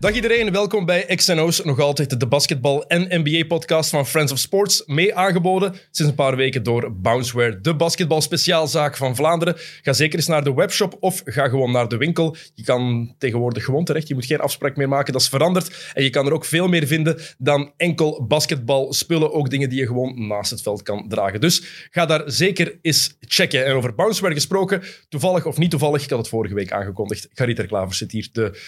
Dag iedereen, welkom bij XNO's, nog altijd de basketbal- en NBA-podcast van Friends of Sports, mee aangeboden sinds een paar weken door Bounceware, de basketbal-speciaalzaak van Vlaanderen. Ga zeker eens naar de webshop of ga gewoon naar de winkel. Je kan tegenwoordig gewoon terecht, je moet geen afspraak meer maken, dat is veranderd. En je kan er ook veel meer vinden dan enkel basketbalspullen, ook dingen die je gewoon naast het veld kan dragen. Dus ga daar zeker eens checken. En over Bounceware gesproken, toevallig of niet toevallig, ik had het vorige week aangekondigd, Garita Klavers zit hier, de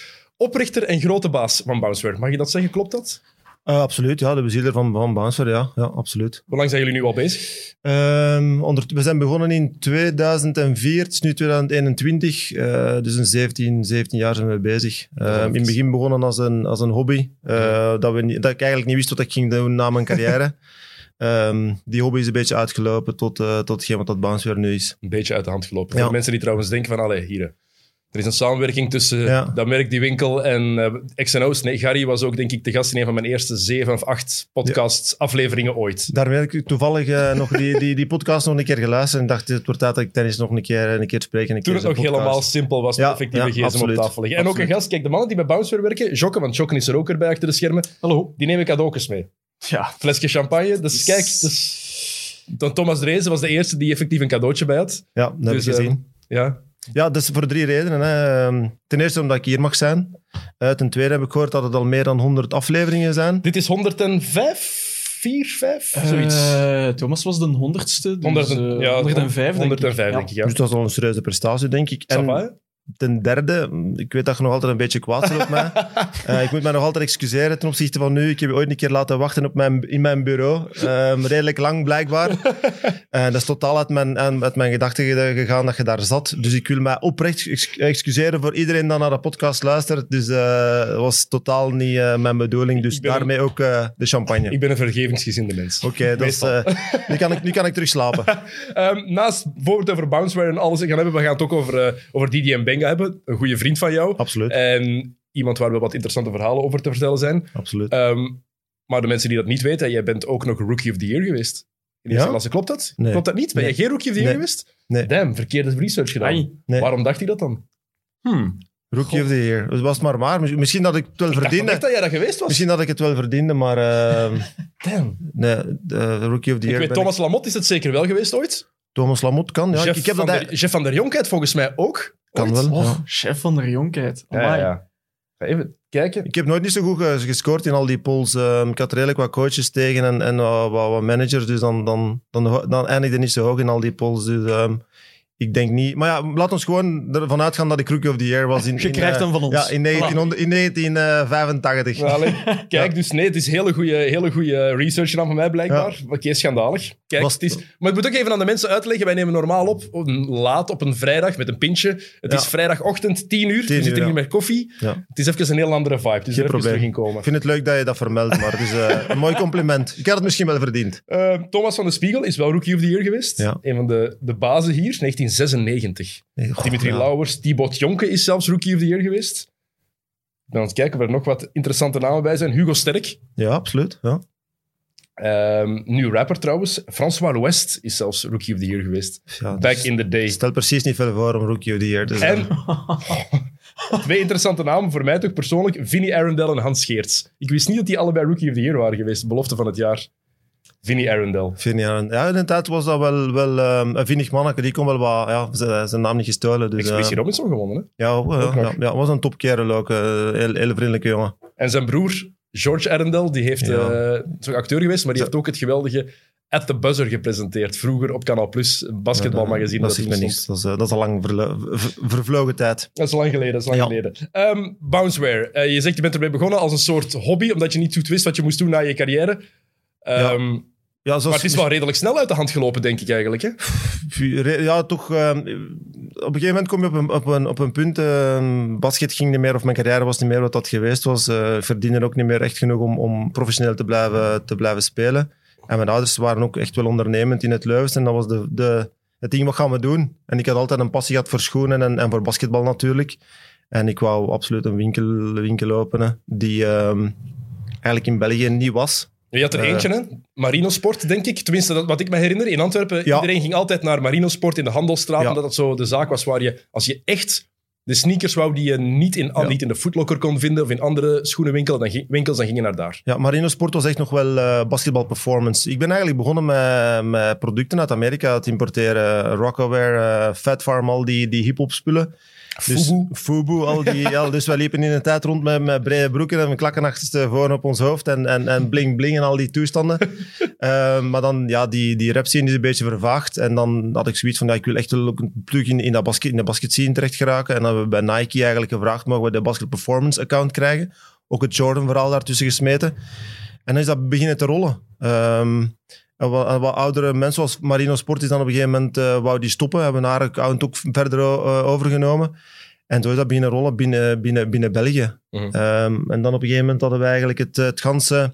oprichter en grote baas van Bounceware. Mag je dat zeggen? Klopt dat? Uh, absoluut, ja. De bezieler van, van Bouncer, ja. ja. absoluut. Hoe lang zijn jullie nu al bezig? Um, onder, we zijn begonnen in 2004, het is nu 2021, uh, dus een 17, 17 jaar zijn we bezig. Uh, in het begin begonnen als een, als een hobby, uh, dat, we, dat ik eigenlijk niet wist wat ik ging doen na mijn carrière. Um, die hobby is een beetje uitgelopen tot, uh, tot hetgeen wat dat Bounceware nu is. Een beetje uit de hand gelopen. Ja. Voor mensen die trouwens denken van, allee, hier... Er is een samenwerking tussen Ja. dat merk, die winkel en eh XNO's. Nee, Gary was ook, denk ik, de gast in een van mijn eerste zeven of acht podcast-afleveringen ooit. Daarmee heb ik toevallig uh, nog die, die, die podcast nog een keer geluisterd en dacht, het wordt tijd dat ik tennis nog een keer, een keer spreek. En een Toen keer het nog podcast. helemaal simpel was, effectieve ja, absoluut. op tafel leggen. En ook een gast, kijk, de mannen die bij Bounceware werken, Jokke, want Jokke is er ook erbij achter de schermen. Hallo. Die nemen cadeautjes mee. Ja. Flesje champagne. Dus kijk, dus, dan Thomas Dreesen was de eerste die effectief een cadeautje bij had. Ja, dat heb Dus, ik gezien. eh, ja. Ja, dat is voor drie redenen. Hè. Ehm, Ten eerste omdat ik hier mag zijn. Eh, ten tweede heb ik gehoord dat het al meer dan 100 afleveringen zijn. Dit is 105? 4, 5? Zoiets. Thomas was de honderdste, dus 100, eh, ja, 105 denk ik. 105, Ja. denk ik, ja. Dus dat is al een serieuze prestatie, denk ik. En? Ten derde, ik weet dat je nog altijd een beetje kwaad bent op mij. Eh, ik moet mij nog altijd excuseren ten opzichte van nu. Ik heb je ooit een keer laten wachten op mijn, in mijn bureau. Ehm, redelijk lang, blijkbaar. Eh, dat is totaal uit mijn, uit mijn gedachten ge- gegaan dat je daar zat. Dus ik wil mij oprecht ex- excuseren voor iedereen die naar de podcast luistert. Dus eh, dat was totaal niet eh, mijn bedoeling. Dus een- daarmee ook eh, de champagne. Ik ben een vergevingsgezinde mens. Oké, eh, nu, kan ik, nu kan ik terug slapen. Ehm, naast voor over Bounceware en alles gaan hebben, we gaan het ook over, eh over Didi en Hebben. Een goede vriend van jou. Absoluut. En iemand waar wel wat interessante verhalen over te vertellen zijn. absoluut. Ehm, maar de mensen die dat niet weten, jij bent ook nog Rookie of the Year geweest. In de eerste Ja? klasse, klopt dat? Nee. Klopt dat niet? Ben Nee. jij geen Rookie of the Year Nee. geweest? Nee. Damn, verkeerde research gedaan. Waarom dacht hij dat dan? Hmm. Rookie of the Year. Het was maar maar. Misschien- dat ik het wel Ik dacht verdiende. echt dat jij dat geweest was. Misschien dat ik het wel verdiende, maar ehm, Damn. nee, de Rookie of the Ik Year. weet, ben Thomas Lamotte is het zeker wel geweest ooit. Thomas Lamotte kan. Ja, Jeff, ik heb van dat der, Jeff van der Jonkheid volgens mij ook. kan ooit. wel. Oh, ja. chef van de jonkheid. Ja, ja, even kijken. Ik heb nooit niet zo goed ge- gescoord in al die polls. Ehm, ik had redelijk wat coaches tegen en, en wat, wat, wat managers, dus dan, dan, dan, dan eindigde niet zo hoog in al die polls. Dus ehm, ik denk niet. Maar ja, laat ons gewoon ervan uitgaan dat ik Rookie of the Year was. In, Je in, krijgt eh, hem van ons. Ja, in, 1900, in 1985. Nou, allee, kijk, Ja. dus nee, het is hele goede hele goede research gedaan van mij blijkbaar. Oké, schandalig. Kijk, Was- het is, maar ik moet ook even aan de mensen uitleggen. Wij nemen normaal op, laat op een vrijdag met een pintje. Het Ja. is vrijdagochtend, 10 uur. 10 we zitten ja. hier met koffie. Ja. Het is even een heel andere vibe. Dus even probleem. komen. Ik vind het leuk dat je dat vermeldt, maar het is eh, een mooi compliment. Ik had het misschien wel verdiend. Eh, Thomas van de Spiegel is wel Rookie of the Year geweest. Een van de, de bazen hier, 1996. Nee, goh, Dimitri. Lauwers, Thibaut Jonke is zelfs Rookie of the Year geweest. Het kijken of er nog wat interessante namen bij zijn. Hugo Sterk, Ja, absoluut. Ja. Ehm nu rapper trouwens. François West is zelfs Rookie of the Year geweest. Ja, Back dus- in the day. Stel precies niet veel voor om Rookie of the Year te zijn. En twee interessante namen voor mij toch persoonlijk. Vinnie Arundel en Hans Geerts. Ik wist niet dat die allebei Rookie of the Year waren geweest. Belofte van het jaar. Vinnie Arundel. Vind je, ja, ja, in de tijd was dat wel, wel ehm, een vinnig manneke. Die kon wel wat... Ja, zijn, zijn naam niet gestolen. Dus, Expeditie eh, Robinson gewonnen. Hè? ja, ja, ja, was een topkerel ook. eh, heel, heel vriendelijke jongen. En zijn broer, George Arundel, die heeft Ja. eh, is ook acteur geweest, maar die heeft ook het geweldige At the Buzzer gepresenteerd. Vroeger op Canal Plus, een basketbalmagazine. dat dat niks. Dat is, dat is al lang vervlogen tijd. Dat is lang geleden, dat is lang Ja. geleden. Ehm, Bounceware. Eh, je zegt je bent ermee begonnen als een soort hobby, omdat je niet goed wist wat je moest doen na je carrière. Ehm, Ja, zoals, Maar het is wel redelijk snel uit de hand gelopen, denk ik eigenlijk. Hè? Ja, toch. ehm, op een gegeven moment kom je op een, op een, op een punt. ehm, basket ging niet meer, of mijn carrière was niet meer wat dat geweest was. Eh, ik verdiende ook niet meer echt genoeg om, om professioneel te blijven, te blijven spelen. En mijn ouders waren ook echt wel ondernemend in het Leuven. En dat was de, de, het ding, wat gaan we doen? En ik had altijd een passie gehad voor schoenen en, en voor basketbal natuurlijk. En ik wou absoluut een winkel, winkel openen die ehm, eigenlijk in België niet was. Je had er Eh, eentje, hè? Marino Sport, denk ik. Tenminste, dat, wat ik me herinner. In Antwerpen, Ja. iedereen ging altijd naar Marino Sport in de Handelstraat. Ja. Omdat dat zo de zaak was waar je, als je echt de sneakers wou die je niet in, Ja. niet in de Footlocker kon vinden of in andere schoenenwinkels, dan, ging- winkels, dan ging je naar daar. Ja, Marino Sport was echt nog wel eh basketbal performance. Ik ben eigenlijk begonnen met, met producten uit Amerika te importeren. Rockaware, eh Fat Farm, al die, die hip-hop spullen. Dus, Fubu. Al die, ja, dus wij liepen in de tijd rond met, met brede broeken en klakken achterstevoren op ons hoofd en, en, en bling bling en al die toestanden. Eh, maar dan, ja, die, die rap scene is een beetje vervaagd. En dan had ik zoiets van, ja, ik wil echt wel ook een plug in, in, dat basket, in de basket scene terecht geraken. En dan hebben we bij Nike eigenlijk gevraagd, mogen we de Basket Performance account krijgen? Ook het Jordan-verhaal daartussen gesmeten. En dan is dat beginnen te rollen. Ehm, en wat, wat oudere mensen, zoals Marino Sport, is dan op een gegeven moment eh, wou die stoppen. Hebben haar account ook verder eh, overgenomen. En zo is dat beginnen rollen binnen, binnen, binnen België. Mhm. Ehm, en dan op een gegeven moment hadden we eigenlijk het, het ganse,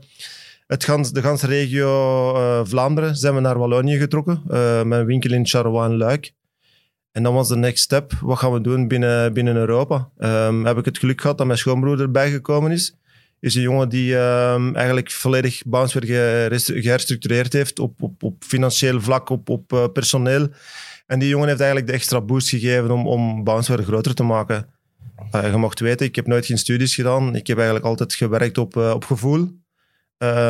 het gans, de ganse regio eh, Vlaanderen. Zijn we naar Wallonië getrokken. met een winkel in Charleroi en Luik. En dan was de next step. Wat gaan we doen binnen, binnen Europa? Ehm, heb ik het geluk gehad dat mijn schoonbroer erbij gekomen is is een jongen die ehm, eigenlijk volledig Bounce weer geherstructureerd heeft op, op, op financieel vlak, op, op eh, personeel. En die jongen heeft eigenlijk de extra boost gegeven om, om Bounce weer groter te maken. Eh, je mocht weten, ik heb nooit geen studies gedaan. Ik heb eigenlijk altijd gewerkt op, eh, op gevoel.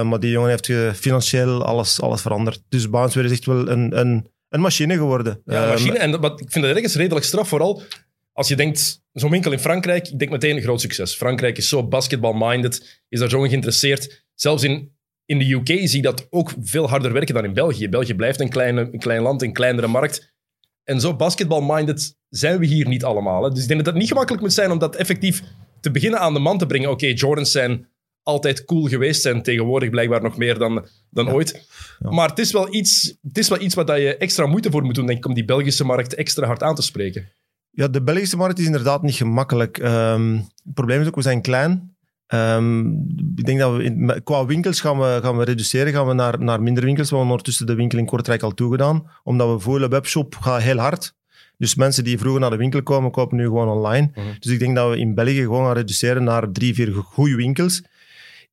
Maar die jongen heeft financieel alles, alles veranderd. Dus Bounce weer is echt wel een, een, een machine geworden. Ja, Eh, machine. En dat- wat, ik vind dat ergens redelijk straf, vooral als je denkt, zo'n winkel in Frankrijk, ik denk meteen een groot succes. Frankrijk is zo basketball-minded, is daar zo in geïnteresseerd. Zelfs in, in de UK zie je dat ook veel harder werken dan in België. België blijft een, kleine, een klein land, een kleinere markt. En zo basketball-minded zijn we hier niet allemaal. Hè. Dus ik denk dat het niet gemakkelijk moet zijn om dat effectief te beginnen aan de man te brengen. Oké, Jordans zijn altijd cool geweest, zijn tegenwoordig blijkbaar nog meer dan, dan ooit. Ja. Maar het is wel iets, het is wel iets waar dat je extra moeite voor moet doen, denk ik, om die Belgische markt extra hard aan te spreken. Ja, de Belgische markt is inderdaad niet gemakkelijk. Ehm, het probleem is ook, we zijn klein. Ehm, ik denk dat we in- qua winkels gaan we, gaan we reduceren, gaan we naar, naar minder winkels. We hebben ondertussen de winkel in Kortrijk al toegedaan, omdat we voelen, webshop gaat heel hard. Dus mensen die vroeger naar de winkel komen, kopen nu gewoon online. Mhm. Dus ik denk dat we in België gewoon gaan reduceren naar drie, vier goede winkels.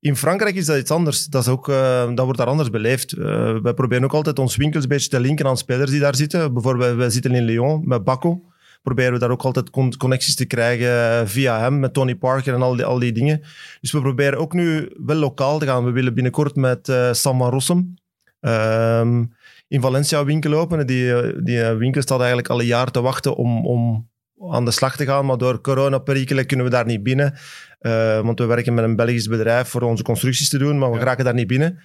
In Frankrijk is dat iets anders. Dat, is ook, eh, dat wordt daar anders beleefd. Eh, wij proberen ook altijd ons winkels een beetje te linken aan spelers die daar zitten. Bijvoorbeeld, wij zitten in Lyon met Baco. Proberen we daar ook altijd con- connecties te krijgen eh, via hem, met Tony Parker en al die, al die dingen. Dus we proberen ook nu wel lokaal te gaan. We willen binnenkort met eh Sam van Rossum ehm, in Valencia winkel openen. Die, eh, die winkel staat eigenlijk al een jaar te wachten om, om aan de slag te gaan. Maar door coronaperikelen kunnen we daar niet binnen. Want we werken met een Belgisch bedrijf voor onze constructies te doen, maar we Ja. geraken daar niet binnen.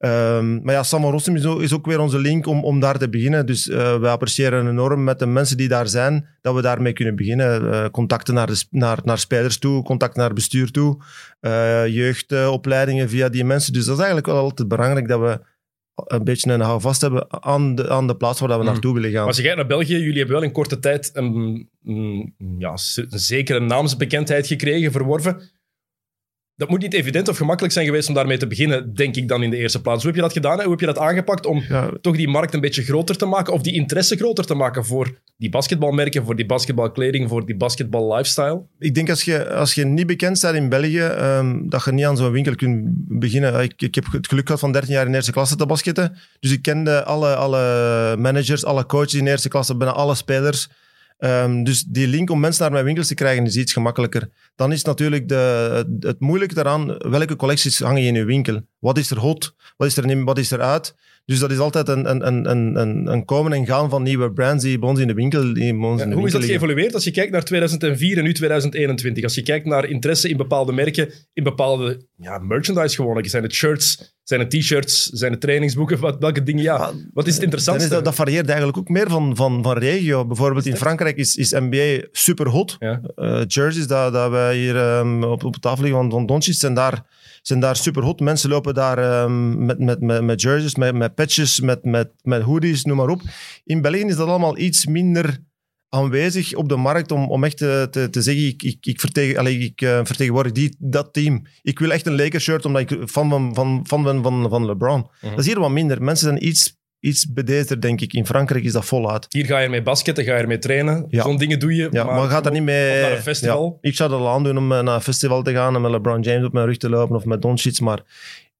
Ehm, maar ja, Sam van Rossum is ook, is ook weer onze link om, om daar te beginnen. Dus eh we appreciëren enorm met de mensen die daar zijn, dat we daarmee kunnen beginnen. Eh, contacten naar, de, naar, naar spelers toe, contact naar bestuur toe, eh, jeugdopleidingen via die mensen. Dus dat is eigenlijk wel altijd belangrijk dat we een beetje een houvast hebben aan de, aan de plaats waar we Mhm. naartoe willen gaan. Als je kijkt naar België, jullie hebben wel in korte tijd een, een, ja, z- een zekere naamsbekendheid gekregen, verworven. Dat moet niet evident of gemakkelijk zijn geweest om daarmee te beginnen, denk ik dan in de eerste plaats. Hoe heb je dat gedaan? en Hoe heb je dat aangepakt om Ja, toch die markt een beetje groter te maken of die interesse groter te maken voor die basketbalmerken, voor die basketbalkleding, voor die basketball lifestyle? Ik denk als je, als je niet bekend bent in België, ehm, dat je niet aan zo'n winkel kunt beginnen. Ik, ik heb het geluk gehad van 13 jaar in eerste klasse te basketten. Dus ik kende alle, alle managers, alle coaches in eerste klasse, bijna alle spelers. Ehm, dus die link om mensen naar mijn winkels te krijgen is iets gemakkelijker. Dan is natuurlijk de, het, moeilijke daaraan, welke collecties hangen in je winkel? Wat is er hot? Wat is er, wat is er uit? Dus dat is altijd een, een, een, een, komen en gaan van nieuwe brands die bij ons in de winkel, die bij ons Ja, in de hoe is dat liggen. geëvolueerd als je kijkt naar 2004 en nu 2021? Als je kijkt naar interesse in bepaalde merken, in bepaalde ja, merchandise gewoonlijk. Zijn het shirts, zijn het t-shirts, zijn het trainingsboeken? Wat, welke dingen? Ja, wat is het interessantste? is dat, dat varieert eigenlijk ook meer van, van, van regio. Bijvoorbeeld in Frankrijk is, is NBA super hot. Ja. Eh, jerseys dat, dat wij hier ehm, op, op tafel liggen van, van Doncic zijn daar, zijn daar super hot. Mensen lopen daar ehm, met, met, met, met jerseys, met, met patches, met, met, met hoodies, noem maar op. In België is dat allemaal iets minder aanwezig op de markt om, om echt te, te, te zeggen, ik, ik, ik, vertegen, allee, ik eh, vertegenwoordig die, dat team. Ik wil echt een Lakers shirt omdat ik fan ben van, van, van, van, van LeBron. Mhm. Dat is hier wat minder. Mensen zijn iets, iets bedeesder, denk ik. In Frankrijk is dat voluit. Hier ga je ermee basketten, ga je ermee trainen. Ja. Zo'n dingen doe je. Ja, maar, gaat er niet mee... naar een festival. Ja, ik zou dat al aandoen om eh, naar een festival te gaan en met LeBron James op mijn rug te lopen of met Doncic, maar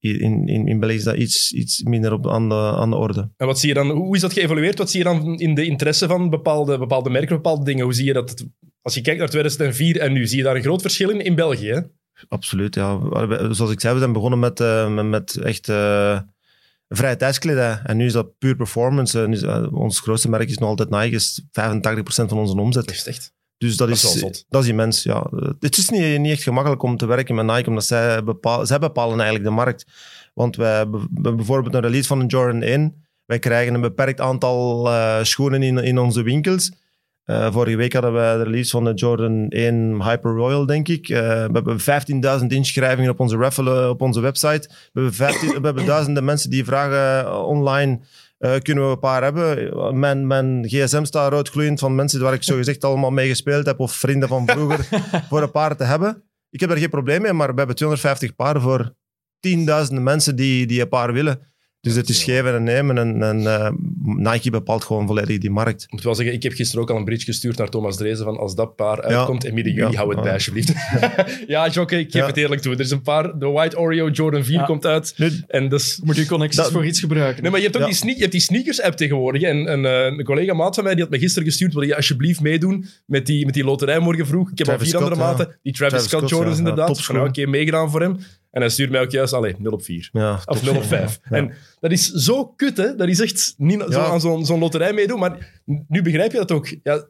In, in, in België is dat iets, iets minder op, aan, de, aan de orde. En wat zie je dan, hoe is dat geëvolueerd? Wat zie je dan in de interesse van bepaalde, bepaalde merken, bepaalde dingen? Hoe zie je dat? het- als je kijkt naar 2004 en nu, zie je daar een groot verschil in? In België, hè? Absoluut, ja. Zoals ik zei, we zijn begonnen met, eh, met, met echt eh, vrije tijdskledij. En nu is dat puur performance. En is, eh, ons grootste merk is nog altijd Nike, is 85% van onze omzet. Dat is echt. Dus dat, Dat is dat is immens, ja. Eh, Het is niet, niet echt gemakkelijk om te werken met Nike, omdat zij, bepaal, zij bepalen eigenlijk de markt. Want wij hebben we hebben bijvoorbeeld een release van een Jordan 1. Wij krijgen een beperkt aantal eh, schoenen in, in onze winkels. Eh, vorige week hadden wij de release van de Jordan 1 Hyper Royal, denk ik. Eh, we hebben 15.000 inschrijvingen op onze raffle eh, op onze website. We hebben, 15 we hebben duizenden mensen die vragen online... kunnen we een paar hebben? Mijn, mijn gsm staat roodgloeiend van mensen waar ik zogezegd allemaal mee gespeeld heb of vrienden van vroeger voor een paar te hebben. Ik heb daar geen probleem mee, maar we hebben 250 paar voor tienduizenden mensen die, die een paar willen. Dus het is geven en nemen en, en eh, Nike bepaalt gewoon volledig die markt. Ik moet wel zeggen, ik heb gisteren ook al een bridge gestuurd naar Thomas Drezen van als dat paar uitkomt in midden juli, Ja. hou het bij alsjeblieft. ja, Jokke, ik geef Ja. het eerlijk toe. Er is een paar, de White Oreo Jordan 4 Ja. komt uit. Nu, En dus... Moet je connecties Dat- voor iets gebruiken. Nee, maar je hebt ook Ja. die, sne- je hebt die sneakers-app tegenwoordig. En een, eh, een collega maat van mij die had me gisteren gestuurd, wil je alsjeblieft meedoen met die, met die loterij morgen vroeg. Ik heb Travis al vier andere Scott, maten. Die Travis, Travis Scott Scott, Jordans inderdaad. Oké, meegedaan voor hem. En hij stuurt mij ook juist, allee, 0 op 4. ja, Of 0 op 5. Ja. En dat is zo kut, hè. Dat is echt niet zo aan zo'n zo'n loterij meedoen. Maar nu begrijp je dat ook. Ja,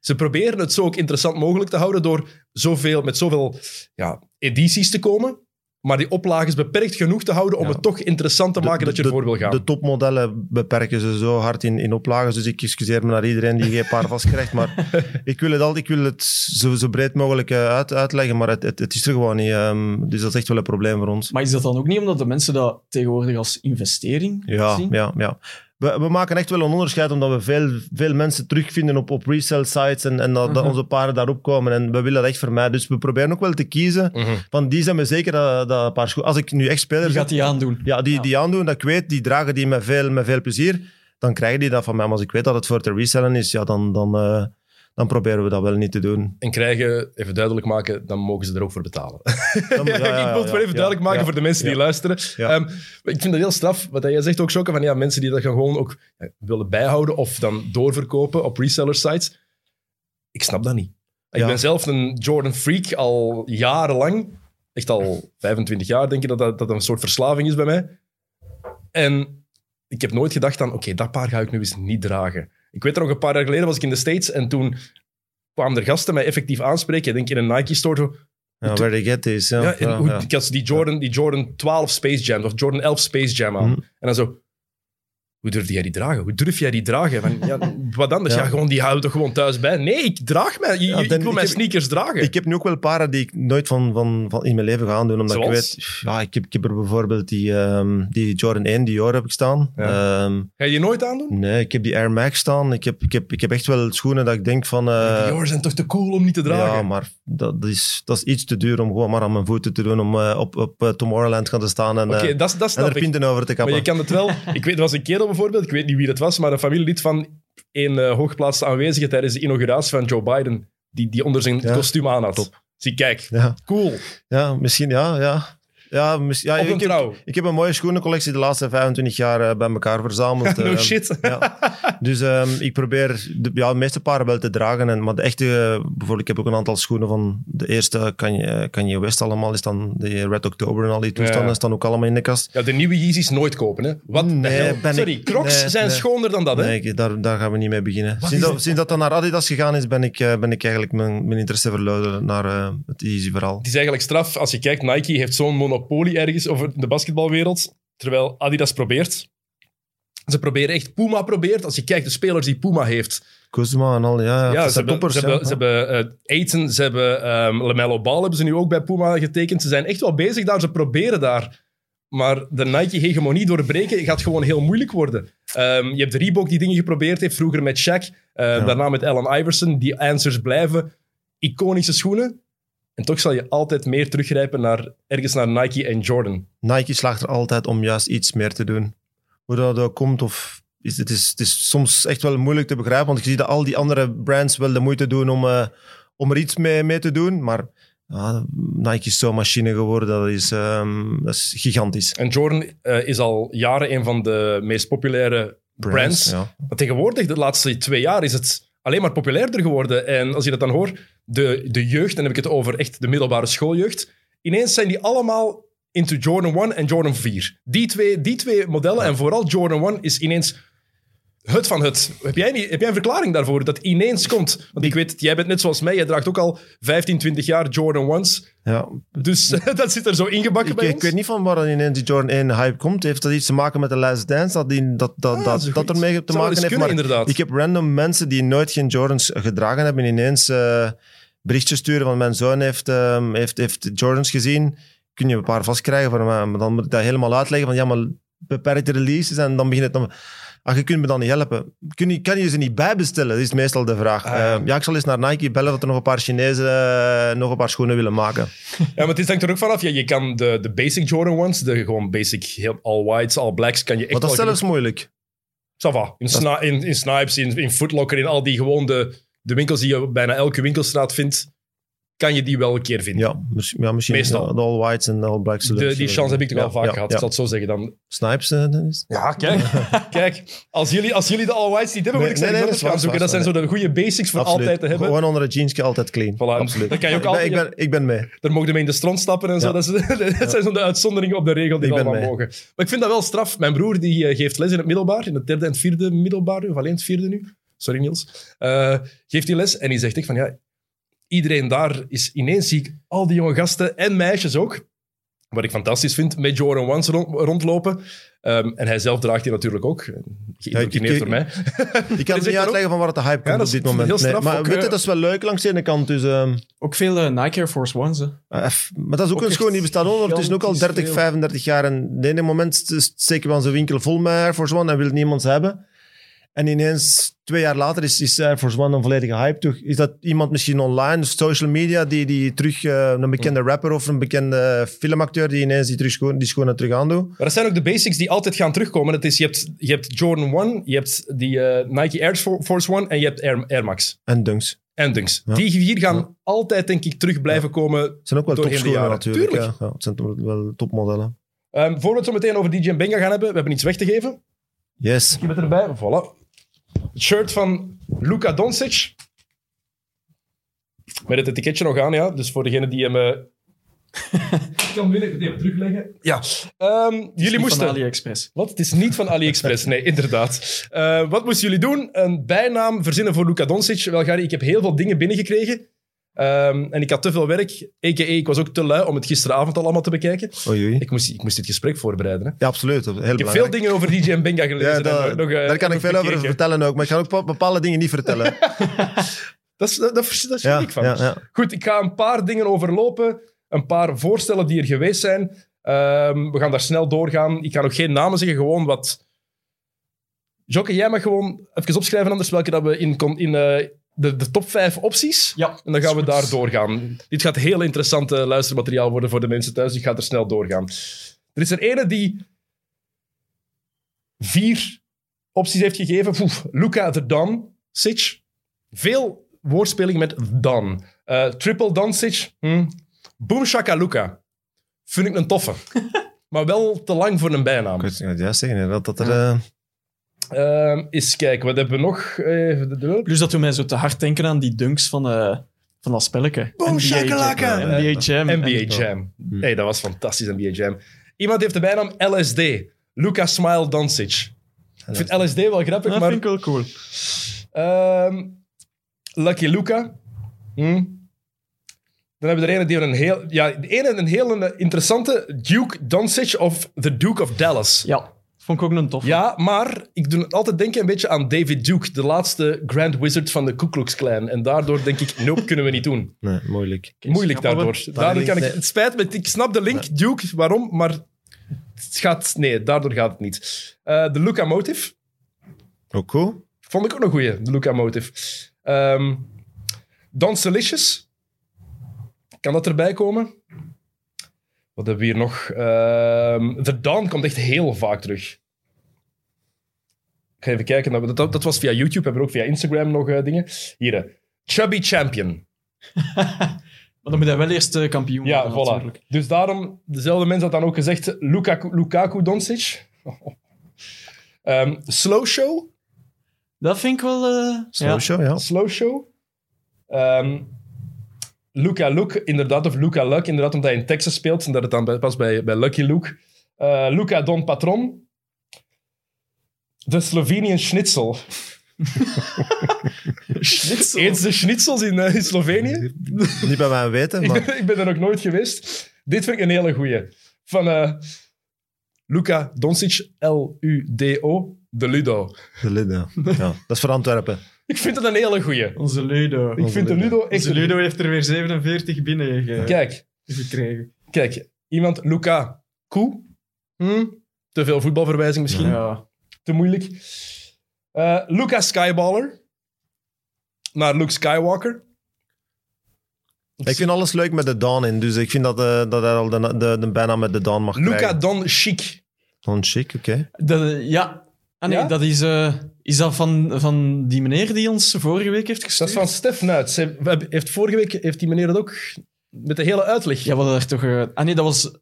ze proberen het zo ook interessant mogelijk te houden door zoveel, met zoveel ja, edities te komen. Maar die oplage is beperkt genoeg te houden om Ja. het toch interessant te maken dat je ervoor wil gaan. De topmodellen beperken ze zo hard in, in oplages, dus ik excuseer me naar iedereen die geen paar vastkrijgt. Maar ik wil het, altijd, ik wil het zo, zo breed mogelijk eh, uit, uitleggen, maar het, het, het is er gewoon niet. ehm, dus dat is echt wel een probleem voor ons. Maar is dat dan ook niet omdat de mensen dat tegenwoordig als investering Ja, zien? ja, ja. We, we maken echt wel een onderscheid omdat we veel, veel mensen terugvinden op, op resell sites en, en dat, dat Mhm. onze paren daarop komen. En we willen dat echt vermijden. Dus we proberen ook wel te kiezen Mhm. van die zijn we zeker dat, dat paar schoenen. Als ik nu echt spelers Die gaat die aandoen. ja, die, Ja. die aandoen, dat ik weet, die dragen die met veel, met veel plezier, dan krijgen die dat van mij. Maar als ik weet dat het voor te resellen is, ja, dan, dan, eh, dan proberen we dat wel niet te doen. En krijgen, even duidelijk maken, dan mogen ze er ook voor betalen. Dan- ja, ja, ik wil het wel even duidelijk maken voor de mensen die luisteren. Ehm, ik vind dat heel straf, wat jij zegt ook, Jokke, van ja, mensen die dat gaan gewoon ook ja, willen bijhouden of dan doorverkopen op reseller sites. Ik snap dat niet. Ik ben zelf een Jordan freak al jarenlang. Echt al 25 jaar denk ik dat dat, dat een soort verslaving is bij mij. En ik heb nooit gedacht aan, oké, dat paar ga ik nu eens niet dragen. Ik weet nog een paar jaar geleden was ik in de States en toen kwamen er gasten mij effectief aanspreken. Ik denk in een Nike store. zo, Ja, where they get this. Ja, ja, en hoe-. Ik had die Jordan, die Jordan 12 Space Jam of Jordan 11 Space Jam aan. Mhm. En dan zo, hoe durf jij die dragen? Hoe durf jij die dragen? Van, ja, wat anders? Ja. Ja. gewoon, die houden toch gewoon thuis bij? Nee, ik draag mij. Ja, ik wil ik mijn heb- sneakers dragen. Ik heb nu ook wel paren die ik nooit van, van, van in mijn leven ga aandoen. Omdat ik weet... Ja, ik heb, ik heb er bijvoorbeeld die, ehm, die Jordan 1 Dior heb ik staan. Ehm, Ga je die nooit aandoen? nee, ik heb die Air Max staan. Ik heb, ik heb, ik heb echt wel schoenen dat ik denk van... eh, die zijn toch te cool om niet te dragen? Ja, maar dat is, dat is iets te duur om gewoon maar aan mijn voeten te doen. Om eh, op, op eh, Tomorrowland gaan te staan en, eh, dat, dat en er pinten over te Maar kappen. je kan het wel... Ik weet, er was een kerel bijvoorbeeld, ik weet niet wie dat was, maar een familielid van een eh, hooggeplaatste aanwezige tijdens de inauguratie van Joe Biden, die, die onder zijn Ja. kostuum aan had. Top. Zie, kijk, Ja, cool. ja, misschien, ja. ja. Ja, mis- ja, ik, heb, ik heb een mooie schoenencollectie de laatste 25 jaar eh, bij elkaar verzameld. no Ehm, shit. Ja. Dus ehm, ik probeer de, ja, de meeste paren wel te dragen. En, maar de echte, eh, bijvoorbeeld, ik heb ook een aantal schoenen van de eerste Kanye, Kanye West allemaal. Is dan de Red October en al die toestanden Ja. staan ook allemaal in de kast. Ja, de nieuwe Yeezys nooit kopen, hè? Wat Nee, Sorry, ik- Crocs nee, zijn nee. schoner dan dat, hè? Nee, daar, daar gaan we niet mee beginnen. Wat Sinds dat, sinds dat naar Adidas gegaan is, ben ik, eh, ben ik eigenlijk mijn, mijn interesse verloren naar eh, het easy verhaal. Het is eigenlijk straf. Als je kijkt, Nike heeft zo'n monopolie ergens over de basketbalwereld, terwijl Adidas probeert. Ze proberen echt, Puma probeert. Als je kijkt, de spelers die Puma heeft. Kuzma en al, ja, ja, ze zijn hebben, toppers. ze ja. hebben, ze hebben eh, Aiton, ze hebben ehm LaMelo Ball hebben ze nu ook bij Puma getekend. Ze zijn echt wel bezig daar, ze proberen daar. Maar de Nike-hegemonie doorbreken gaat gewoon heel moeilijk worden. Ehm, je hebt Reebok die dingen geprobeerd heeft, vroeger met Shaq, eh, daarna met Allen Iverson. Die answers blijven iconische schoenen. En toch zal je altijd meer teruggrijpen naar ergens naar Nike en Jordan. Nike slaagt er altijd om juist iets meer te doen. Hoe dat ook komt, of is, het, is, het is soms echt wel moeilijk te begrijpen, want je ziet dat al die andere brands wel de moeite doen om, eh, om er iets mee, mee te doen, maar Nike is zo'n machine geworden, dat is, ehm, dat is gigantisch. En Jordan eh, is al jaren een van de meest populaire brands. ja. Maar tegenwoordig, de laatste twee jaar, is het alleen maar populairder geworden. En als je dat dan hoort, de, de jeugd, dan heb ik het over echt de middelbare schooljeugd, ineens zijn die allemaal into Jordan 1 en Jordan 4. Die twee, die twee modellen, en vooral Jordan 1, is ineens het van het. Heb jij, niet, heb jij een verklaring daarvoor dat ineens komt? Want ik weet, jij bent net zoals mij, jij draagt ook al 15, 20 jaar Jordan 1's. Ja. Dus dat zit er zo ingebakken Ik, bij ik ons. weet niet van waar ineens die Jordan 1 hype komt. Heeft dat iets te maken met de Last Dance? Dat die, dat, dat, Ah, dat, dat goed. ermee te Zou maken heeft? kunnen, Maar inderdaad. ik heb random mensen die nooit geen Jordans gedragen hebben, ineens eh berichtjes sturen van mijn zoon heeft, ehm, heeft, heeft Jordans gezien. Kun je een paar vastkrijgen voor mij? Maar dan moet ik dat helemaal uitleggen van ja, maar beperkte releases en dan begint het dan... Ah, je kunt me dan niet helpen. Kun je, kan je ze niet bijbestellen? Dat is meestal de vraag. Ah, ja. Eh, ja, ik zal eens naar Nike bellen dat er nog een paar Chinezen eh, nog een paar schoenen willen maken. Ja, maar het is hangt er ook vanaf. Ja, je kan de, de basic Jordan 1's, de gewoon basic heel all whites, all blacks, kan je echt Maar dat is zelfs moeilijk. Ça va. In, Sni- in, in Snipes, in, in Footlocker, in al die gewoon de, de winkels die je bijna elke winkelstraat vindt, kan je die wel een keer vinden. Ja, mis- ja misschien Meestal. ja, de all whites en de all blacks. De, die chance heb ik toch ja, al vaak ja, gehad, ja. ik zal het zo zeggen dan. Snipes, eh, dat is- Ja, kijk. kijk, als jullie, als jullie de all whites niet hebben, moet Nee, ik zeggen, nee, dat nee, gaan zoeken. waar, Dat zijn zo de goede basics voor Absoluut. altijd te hebben. Gewoon onder het jeansje altijd clean. Voilà, Absoluut. dat kan je ook ik, ben, altijd- ik, ben, ik ben mee. Daar mogen mee in de stront stappen en zo. Ja. Dat, is- dat zijn zo de uitzonderingen op de regel die Ik we ben allemaal mee. mogen. Maar ik vind dat wel straf. Mijn broer die eh, geeft les in het middelbaar, in het derde en vierde middelbaar nu, of alleen het vierde nu. Sorry Niels. Eh, geeft die les en die zegt echt van ja, iedereen daar is ineens zie ik al die jonge gasten en meisjes ook. Wat ik fantastisch vind, met Jordan Ones rond- rondlopen. Ehm, en hij zelf draagt die natuurlijk ook. Ik- door mij. Ik kan het niet uitleggen van waar het de hype komt op is dit moment. heel Nee, straf. maar Ook, weet je, eh, dat is wel leuk langs de ene kant. Dus, ehm, Ook veel eh, Nike Air Force Ones. Hè. maar dat is ook, Ook een echt schoon die bestaat al ondertussen ook al gigantisch 30, veel. 35 jaar. En de ene moment st- steken we onze winkel vol met Air Force One en wil niemand ze hebben. En ineens, twee jaar later, is, is Air Force One een volledige hype. Toch? Is dat iemand misschien online, social media, die, die terug eh, een bekende rapper of een bekende filmacteur die ineens die, terug die schoenen terug aandoet? Maar dat zijn ook de basics die altijd gaan terugkomen. Dat is, je, hebt, je hebt Jordan 1, je hebt die eh, Nike Air Force One en je hebt Air, Air Max. En dunks. En Dunks. Ja. Die vier gaan Ja. altijd, denk ik, terug blijven komen. Het zijn ook wel topschoenen natuurlijk. Tuurlijk. Ja. Ja, het zijn wel topmodellen. Ehm voor we het zo meteen over DJ Benga gaan hebben, we hebben iets weg te geven. Yes. Ik heb het erbij. Voilà. Het shirt van Luka Doncic. Met het etiketje nog aan, ja. Dus voor degene die hem... eh, kan ik moet even terugleggen. Ja. Ehm, jullie Niet Van moesten... AliExpress. Wat? Het is niet van AliExpress, nee, inderdaad. Eh, wat moesten jullie doen? Een bijnaam verzinnen voor Luka Doncic. Wel, Gary, ik heb heel veel dingen binnengekregen. Ehm, en ik had te veel werk. A.k.a. ik was ook te lui om het gisteravond al allemaal te bekijken. Oei, oei. Ik moest, ik moest dit gesprek voorbereiden. Hè. Ja, absoluut. Heel Ik heb veel dingen over DJ en Benga gelezen. Ja, en dat- nog, eh, daar kan nog ik veel over vertellen ook, maar ik ga ook be- bepaalde dingen niet vertellen. Dat is, dat, ja, ik van. ja. Goed, ik ga een paar dingen overlopen. Een paar voorstellen die er geweest zijn. Ehm, we gaan daar snel doorgaan. Ik ga nog geen namen zeggen, gewoon wat... Jokke, jij mag gewoon even opschrijven anders welke dat we in, in eh, de, de top vijf opties... Ja. En dan gaan we goed. daar doorgaan. Dit gaat heel interessant eh, luistermateriaal worden voor de mensen thuis. Ik ga er snel doorgaan. Er is er ene die vier opties heeft gegeven. Poef, Luca de Don, Sitch. Veel woordspeling met Dan. Eh, triple. Hm. Boom Shakalaka. Vind ik een toffe. maar wel te lang voor een bijnaam. Ik kan het juist zeggen, dat er... eh, Ehm eens kijken, wat hebben we nog? Even de- de- Plus dat doet mij zo te hard denken aan die dunks van, eh, van dat spelletje. Boom NBA shakalaka! Jam. NBA Jam. NBA Jam. Hm. Hey, dat was fantastisch, NBA Jam. Iemand heeft de bijnaam LSD. Luca Smile Doncic. Ik vind LSD wel grappig, Dat maar... vind ik wel cool. Ehm, Lucky Luca. Hm. Dan hebben we er ene die een heel... Ja, de ene een heel interessante. Duke Doncic of The Duke of Dallas. Ja, vond ik ook een tof. Ja, maar ik doe altijd denken een beetje aan David Duke, de laatste Grand Wizard van de Ku Klux Klan. En daardoor denk ik, nope, kunnen we niet doen. nee, moeilijk. Moeilijk daardoor. het. Daardoor kan ik, het spijt me, ik snap de link, Duke, waarom, maar het gaat, nee, daardoor gaat het niet. Eh, de Luca Motive, Ook cool. vond ik ook een goeie, de Luca Motive. Ehm Don Delicious, kan dat erbij komen? Wat hebben we hier nog? Ehm The Dawn komt echt heel vaak terug. Ik ga even kijken. Dat, dat, dat was via YouTube. Hebben we ook via Instagram nog eh, dingen. Hier. eh, Chubby Champion. Maar dan moet hij wel eerst eh, kampioen Ja, worden, voilà. natuurlijk. Dus daarom, dezelfde mens had dan ook gezegd, Lukaku, Lukaku Doncic. Ehm, slow show? Dat vind ik wel... eh, Slow ja. show, ja. Slow show. Ehm, Luca Luke, inderdaad, of Luca Luck, inderdaad, omdat hij in Texas speelt en dat het dan bij- past bij, bij Lucky Luke. Eh, Luca Don Patron. De Slovenian Schnitzel. Schnitzel. Eens de schnitzels in, eh, in Slovenië. Niet bij mij weten, Ik maar ben, ik ben er nog nooit geweest. Dit vind ik een hele goeie. Van eh, Luka Doncic, L-U-D-O, de Ludo. de Lidde. Ja, dat is voor Antwerpen. Ik vind het een hele goeie. Onze Ludo. Ik vind de Ludo. Echt... Onze Ludo heeft er weer 47 binnen ge- Kijk, gekregen. kijk. Iemand, Luka Koe. Hm? Te veel voetbalverwijzing misschien. Ja. Te moeilijk. Eh Luca Skyballer. Naar Luke Skywalker. Ik vind alles leuk met de Dawn in, dus ik vind dat, eh, dat hij al de, de, de bijnaam met de Dawn mag Luca krijgen. Don Chic. Gewoon chic, oké. Dat, ja. Ah nee, Ja? dat is, eh, is dat van, van die meneer die ons vorige week heeft Dat gestuurd? is van Stef Nuits. Hij- we hebben- Heeft vorige week heeft die meneer dat ook met de hele uitleg. Ja, wat er toch... eh, ah nee, dat was...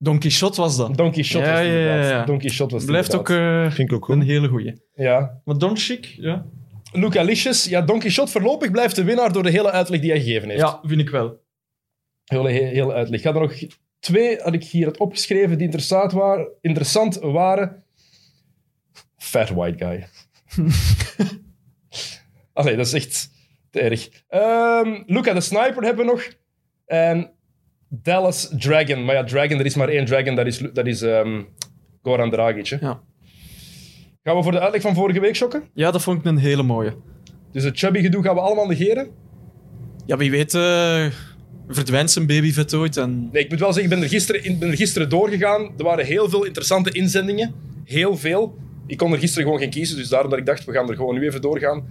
Don Quixote was dat. Don Quixote Ja, was het ja, ja, inderdaad. ja. Don Quixote was het Blijft ook inderdaad. eh, Vind ik ook een goed. hele goeie. Ja. Maar Don Chic, ja. Luca Licious. Ja, Don Quixote voorlopig blijft de winnaar door de hele uitleg die hij gegeven heeft. Ja, vind ik wel. Hele, he- hele uitleg. Ik had er nog twee, had ik hier had opgeschreven, die interessant waren. Interessant waren. Fat white guy. Allee, dat is echt te erg. Ehm, Luca de Sniper hebben we nog. En Dallas Dragon. Maar ja, Dragon, er is maar één Dragon, dat is, dat is ehm, Goran Dragic. Hè. Ja. Gaan we voor de uitleg van vorige week shocken? ja, dat vond ik een hele mooie. Dus het chubby gedoe gaan we allemaal negeren? Ja, wie weet eh, verdwijnt zijn babyvet ooit en... Nee, ik moet wel zeggen, ik ben er gisteren, in- ben er gisteren doorgegaan. Er waren heel veel interessante inzendingen. Heel veel. Ik kon er gisteren gewoon geen kiezen, dus daarom dat ik dacht, we gaan er gewoon nu even doorgaan.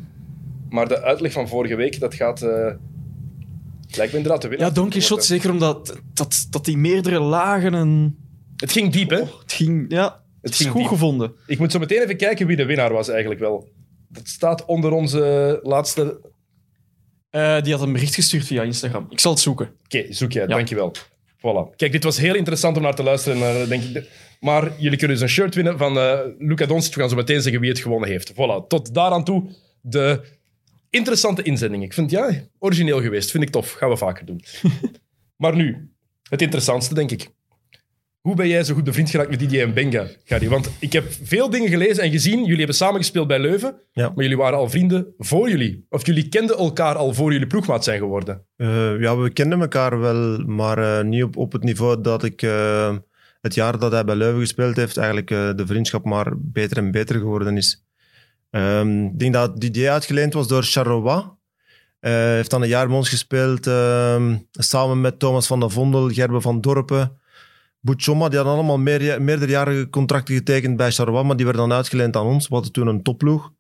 Maar de uitleg van vorige week, dat gaat... eh lijkt me inderdaad te winnen. Ja, Don Quixote, zeker omdat dat, dat die meerdere lagen en... Het ging diep, hè? Het ging... Ja, het is ging goed diep. gevonden. Ik moet zo meteen even kijken wie de winnaar was eigenlijk wel. Dat staat onder onze laatste... Eh, die had een bericht gestuurd via Instagram. Ik zal het zoeken. Oké, zoek jij, Ja. dankjewel. Voilà. Kijk, dit was heel interessant om naar te luisteren, denk ik. Maar jullie kunnen dus een shirt winnen van eh Luca Doncic. We gaan zo meteen zeggen wie het gewonnen heeft. Voilà, tot daaraan toe de interessante inzending. Ik vind, ja, origineel geweest. Vind ik tof. Gaan we vaker doen. maar nu, het interessantste, denk ik. Hoe ben jij zo goed bevriend geraakt met Didier en Benga, Gary? Want ik heb veel dingen gelezen en gezien. Jullie hebben samengespeeld bij Leuven. Ja. Maar jullie waren al vrienden voor jullie. Of jullie kenden elkaar al voor jullie ploegmaat zijn geworden. Eh, ja, we kenden elkaar wel, maar eh, niet op, op het niveau dat ik het jaar dat hij bij Leuven gespeeld heeft, eigenlijk eh, de vriendschap maar beter en beter geworden is. Ehm, ik denk dat Didier uitgeleend was door Charleroi. Eh, Hij heeft dan een jaar bij ons gespeeld, ehm, samen met Thomas van der Vondel, Gerbe van Dorpen, Bouchoma. Die hadden allemaal meer, meerderjarige contracten getekend bij Charleroi, maar die werden dan uitgeleend aan ons. We hadden toen een topploeg.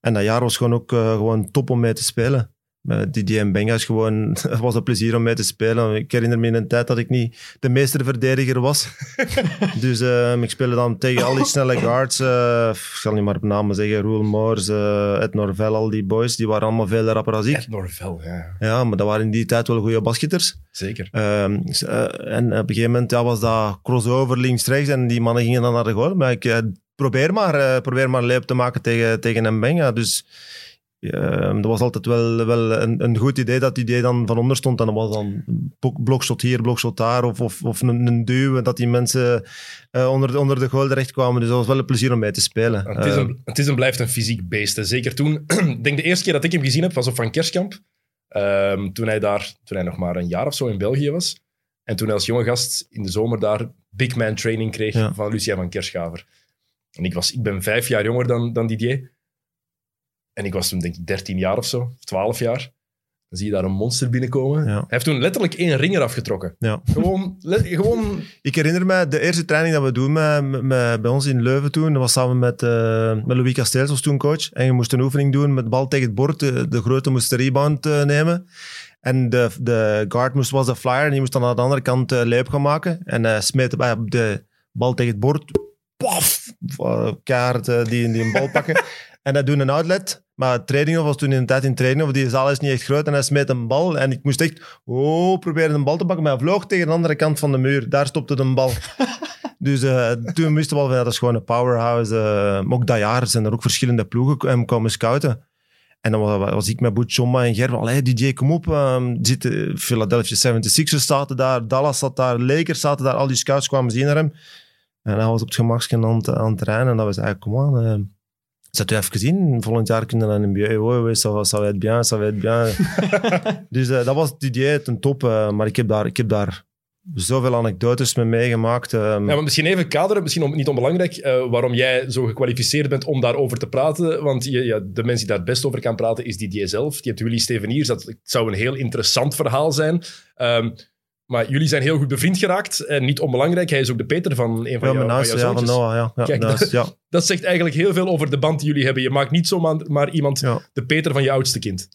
En dat jaar was gewoon ook eh, gewoon top om mee te spelen. Didier en Benga is gewoon, het was een plezier om mee te spelen. Ik herinner me in een tijd dat ik niet de meesterverdediger was. dus eh, ik speelde dan tegen al die snelle guards. eh, ik zal niet maar op namen zeggen. Roel Moors, eh, Ed Norvel, al die boys. Die waren allemaal veel rapper als ik. Ed Norvel, ja. Ja, maar dat waren in die tijd wel goede basketters. Zeker. Ehm, eh, en op een gegeven moment ja, was dat crossover links-rechts en die mannen gingen dan naar de goal. Maar ik probeer maar, probeer maar leep te maken tegen, tegen Mbenga. Dus ehm, dat was altijd wel, wel een, een goed idee dat die idee dan van onder stond. En dat was dan blok- blokshot hier, blokshot daar of, of, of een, een duw. Dat die mensen eh, onder, de, onder de goal terecht kwamen. Dus dat was wel een plezier om mee te spelen. Het is, Ehm, een, het is en blijft een fysiek beest. hè. Zeker toen. Ik denk de eerste keer dat ik hem gezien heb, was op Van Kerskamp. Ehm, toen, hij daar, toen hij nog maar een jaar of zo in België was. En toen hij als jonge gast in de zomer daar big man training kreeg Ja. van Lucien van Kerschaver. En ik, was, ik ben vijf jaar jonger dan, dan Didier. En ik was toen denk ik 13 jaar of zo, of 12 jaar. Dan zie je daar een monster binnenkomen. Ja. Hij heeft toen letterlijk één ringer afgetrokken. ja. Gewoon, le- gewoon Ik herinner me, de eerste training dat we doen met, met- met- bij ons in Leuven toen, dat was samen met, eh, met Louis Casteels, was toen coach. En je moest een oefening doen met de bal tegen het bord. De, de grote moest de rebound eh, nemen. En de, de guard moest, was de flyer en die moest dan aan de andere kant uh, leep gaan maken. En hij smeet bij de bal tegen het bord. Paf! Uh, kaart die, die een bal pakken. en hij doet een outlet Maar training was toen in de tijd in training, of die zaal is niet echt groot en hij smeet een bal. En ik moest echt, oh, proberen een bal te pakken, maar hij vloog tegen de andere kant van de muur. Daar stopte de bal. dus uh, toen wisten we al van, ja, dat is gewoon een powerhouse. Uh, ook dat jaar zijn er ook verschillende ploegen hem komen scouten. En dan was, was ik met Boetjomma en Gerben. Allee, DJ, kom op. Um, zitten, Philadelphia 76ers zaten daar, Dallas zat daar, Lakers zaten daar. Al die scouts kwamen zien naar hem. En hij was op het gemaksken aan, het, aan het trainen. En dat was eigenlijk, kom aan, uh, zet u even gezien. Volgend jaar kunnen we naar een NBA. Oh, ça, ça va être bien, ça va être bien. dus uh, dat was het idee ten top. Uh, maar ik heb daar, ik heb daar zoveel anekdotes mee meegemaakt. Um. Ja, maar misschien even kaderen, misschien niet onbelangrijk, uh, waarom jij zo gekwalificeerd bent om daarover te praten. Want je, ja, de mensen die daar het best over kan praten is Didier zelf. Je hebt Willy Steveniers, dat zou een heel interessant verhaal zijn. Um, maar jullie zijn heel goed bevriend geraakt. En niet onbelangrijk, hij is ook de Peter van een van, ja, jou, naast, van jouw ja, van Noah, ja. ja, Kijk, naast, dat, ja. dat zegt eigenlijk heel veel over de band die jullie hebben. Je maakt niet zomaar maar iemand de Peter van je oudste kind.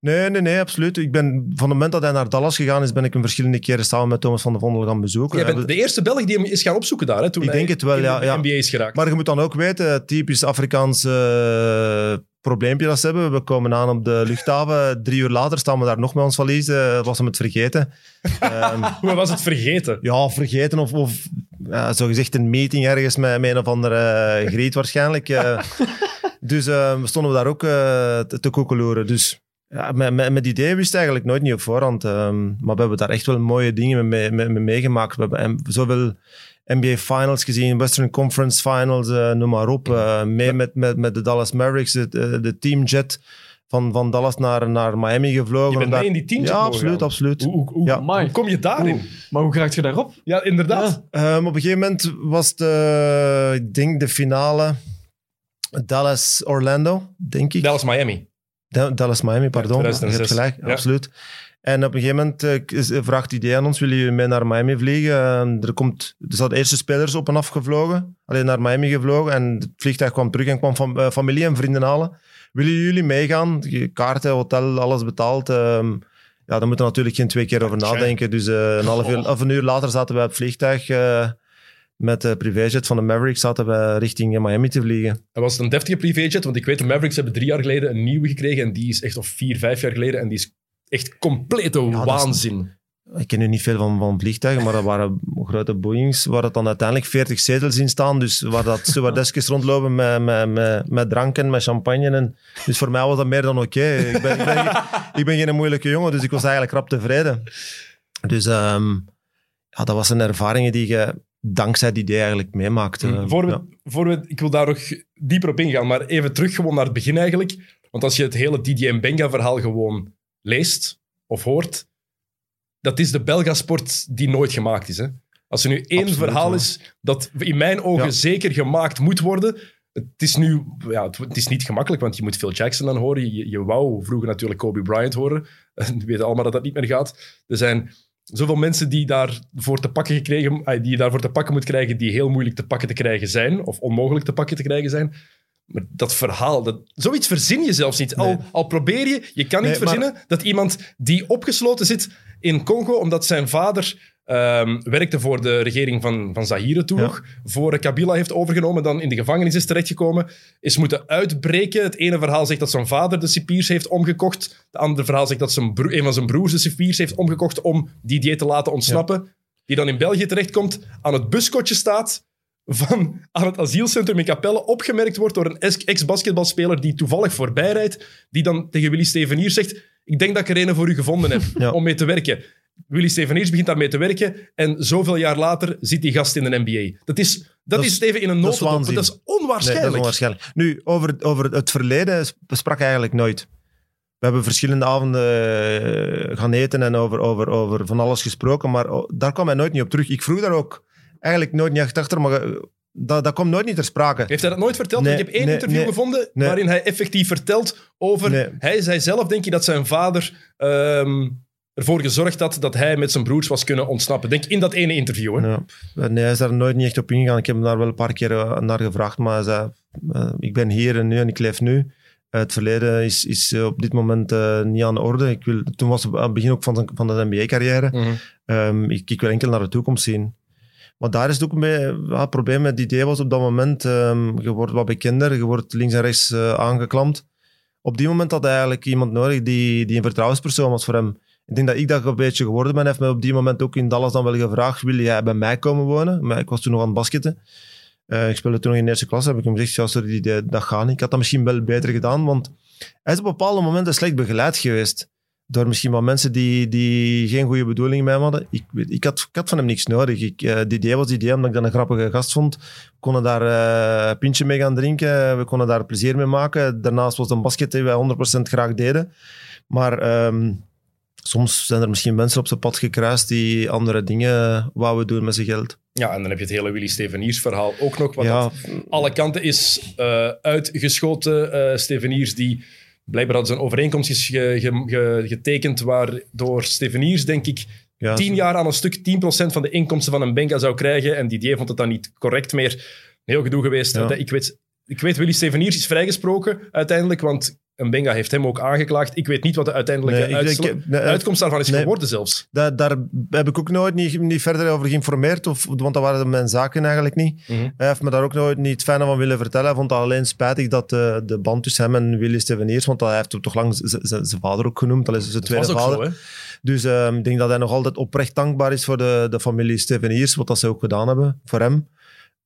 Nee, nee, nee, absoluut. Ik ben, van het moment dat hij naar Dallas gegaan is, ben ik hem verschillende keren samen met Thomas van der Vondel gaan bezoeken. Jij We bent de eerste Belg die hem is gaan opzoeken daar, hè, toen Ik hij denk het wel, in ja, de ja. NBA is geraakt. Maar je moet dan ook weten, typisch Afrikaans eh, probleempje dat ze hebben. We komen aan op de luchthaven. Drie uur later staan we daar nog met ons valies. eh, was hem het vergeten. Ehm, Hoe was het vergeten? ja, vergeten of, of ja, zogezegd een meeting ergens met, met een of andere eh, griet waarschijnlijk. dus eh, stonden we daar ook te, te koekeloeren. Dus ja, met, met, met die idee wist ik eigenlijk nooit niet op voorhand. ehm, maar we hebben daar echt wel mooie dingen mee, mee, mee meegemaakt. We hebben zoveel NBA Finals gezien, Western Conference Finals, eh, noem maar op. eh, mee met, met, met de Dallas Mavericks, de, de, de teamjet van, van Dallas naar, naar Miami gevlogen. Je bent om daar- mee in die teamjet Ja, absoluut, absoluut. Ja. hoe kom je daarin? Oeh, Maar hoe raakt je daarop? Ja, inderdaad. Ehm, op een gegeven moment was de, ik denk de finale Dallas-Orlando, denk ik. Dallas Miami. Pardon. je 2006. hebt gelijk, Ja. absoluut. En op een gegeven moment is- vraagt idee aan ons, willen jullie mee naar Miami vliegen? Er, komt, er zaten eerste spelers op en af gevlogen, alleen naar Miami gevlogen. En het vliegtuig kwam terug en kwam fam- eh, familie en vrienden halen. Willen jullie meegaan? Kaarten, hotel, alles betaald. Ehm, ja, daar moeten we natuurlijk geen twee keer over nadenken. Dus eh, een half uur, of een uur later zaten we op het vliegtuig met de privéjet van de Mavericks zaten we richting Miami te vliegen. En was het een deftige privéjet? Want ik weet, de Mavericks hebben drie jaar geleden een nieuwe gekregen. En die is echt, of vier, vijf jaar geleden. En die is echt complete dat is- waanzin. Ik ken nu niet veel van, van vliegtuigen, maar dat waren grote Boeings waar het dan uiteindelijk 40 zetels in staan. Dus waar dat stewardesjes rondlopen met, met, met, met dranken, met champagne. En, dus voor mij was dat meer dan oké. Ik, ben, ik, ben, ik ben geen moeilijke jongen, dus ik was eigenlijk rap tevreden. Dus ehm, ja, dat was een ervaring die je dankzij die idee eigenlijk meemaakt. eh. voor we, ja. voor we, ik wil daar nog dieper op ingaan, maar even terug gewoon naar het begin eigenlijk. Want als je het hele Didier Mbenga-verhaal gewoon leest of hoort, dat is de Belgasport die nooit gemaakt is. Hè? Als er nu één Absoluut, verhaal ja. is dat in mijn ogen Ja. zeker gemaakt moet worden. Het is nu, ja, het, het is niet gemakkelijk, want je moet Phil Jackson dan horen. Je, je wou vroeger natuurlijk Kobe Bryant horen. We weten allemaal dat dat niet meer gaat. Er zijn zoveel mensen die daarvoor te pakken gekregen, die je daarvoor te pakken moet krijgen, die heel moeilijk te pakken te krijgen zijn, of onmogelijk te pakken te krijgen zijn. Maar dat verhaal, dat, zoiets verzin je zelfs niet. Al, Nee. al probeer je, je kan niet Nee, maar- verzinnen dat iemand die opgesloten zit in Congo, omdat zijn vader ehm, werkte voor de regering van, van Zaire toen Ja. voor Kabila heeft overgenomen, dan in de gevangenis is terechtgekomen, is moeten uitbreken. Het ene verhaal zegt dat zijn vader de cipiers heeft omgekocht. Het andere verhaal zegt dat zijn een van zijn broers de cipiers heeft omgekocht om die dieet te laten ontsnappen. Die dan in België terechtkomt, aan het buskotje staat van aan het asielcentrum in Capelle opgemerkt wordt door een ex- ex-basketbalspeler die toevallig voorbij rijdt, die dan tegen Willy Steveniers zegt ik denk dat ik er een voor u gevonden heb Ja. om mee te werken. Willy Steveniers begint daarmee te werken en zoveel jaar later zit die gast in de NBA. Dat is, dat Dat is Steven in een notendop. Dat is Nee, dat onwaarschijnlijk. is onwaarschijnlijk. Nu, over, over het verleden besprak eigenlijk nooit. We hebben verschillende avonden eh, gaan eten en over, over, over van alles gesproken, maar daar kwam hij nooit niet op terug. Ik vroeg daar ook eigenlijk nooit niet echt achter, maar eh, dat, dat komt nooit niet ter sprake. Heeft hij dat nooit verteld? Nee, ik heb één nee, interview nee, gevonden waarin hij effectief vertelt over... Hij zei zelf, denk je, dat zijn vader ehm, ervoor gezorgd had dat hij met zijn broers was kunnen ontsnappen. Denk in dat ene interview. Hè? Ja. Nee, hij is daar nooit niet echt op ingegaan. Ik heb hem daar wel een paar keer eh, naar gevraagd, maar hij zei, eh, ik ben hier en nu en ik leef nu. Het verleden is, is eh, op dit moment niet aan de orde. Ik wil, toen was het aan het begin ook van de, van de NBA-carrière. Mhm. Ehm, ik, ik wil enkel naar de toekomst zien. Maar daar is het ook beetje, ja, het probleem met het idee was op dat moment, ehm, je wordt wat bekender, je wordt links en rechts eh, aangeklampt. op die moment had hij eigenlijk iemand nodig die, die een vertrouwenspersoon was voor hem. Ik denk dat ik dat een beetje geworden ben. Hij heeft me op die moment ook in Dallas dan wel gevraagd, wil jij bij mij komen wonen? Maar ik was toen nog aan het basketten. Eh, ik speelde toen nog in eerste klas. Heb ik hem gezegd, ja, sorry, die- dat gaat niet. Ik had dat misschien wel beter gedaan, want hij is op bepaalde momenten slecht begeleid geweest. Door misschien wat mensen die, die geen goede bedoelingen met hem hadden. Ik, ik, had, ik had van hem niks nodig. Ik, eh die idee was die idee, omdat ik dat een grappige gast vond. We konden daar eh, een pintje mee gaan drinken. We konden daar plezier mee maken. Daarnaast was het een basket die wij 100% graag deden. Maar ehm, soms zijn er misschien mensen op zijn pad gekruist die andere dingen wouden doen met zijn geld. Ja, en dan heb je het hele Willy Steveniers verhaal ook nog. Wat ja, alle kanten is eh, uitgeschoten. Eh Steveniers die... Blijkbaar hadden ze een overeenkomst ges- ge- ge- ge- getekend waardoor Steveniers, denk ik, ja, tien jaar aan een stuk 10% van de inkomsten van een Benga zou krijgen. En Didier vond het dan niet correct meer. Heel gedoe geweest. Ja. Ik, weet, ik weet, Willy Steveniers is vrijgesproken uiteindelijk, want Benga heeft hem ook aangeklaagd. Ik weet niet wat de uiteindelijke Nee, ik uitsla- denk- nee, eh, uitkomst daarvan is nee. geworden zelfs. Daar, daar heb ik ook nooit niet, niet verder over geïnformeerd, of, want dat waren mijn zaken eigenlijk niet. Hij heeft me daar ook nooit niet het fijne van willen vertellen. Hij vond het alleen spijtig dat de, de band tussen hem en Willy Steveniers, want hij heeft hem toch lang z- z- zijn vader ook genoemd, dat is zijn tweede was ook vader. zo, hè? Dus ehm, ik denk dat hij nog altijd oprecht dankbaar is voor de, de familie Steveniers, wat dat ze ook gedaan hebben voor hem.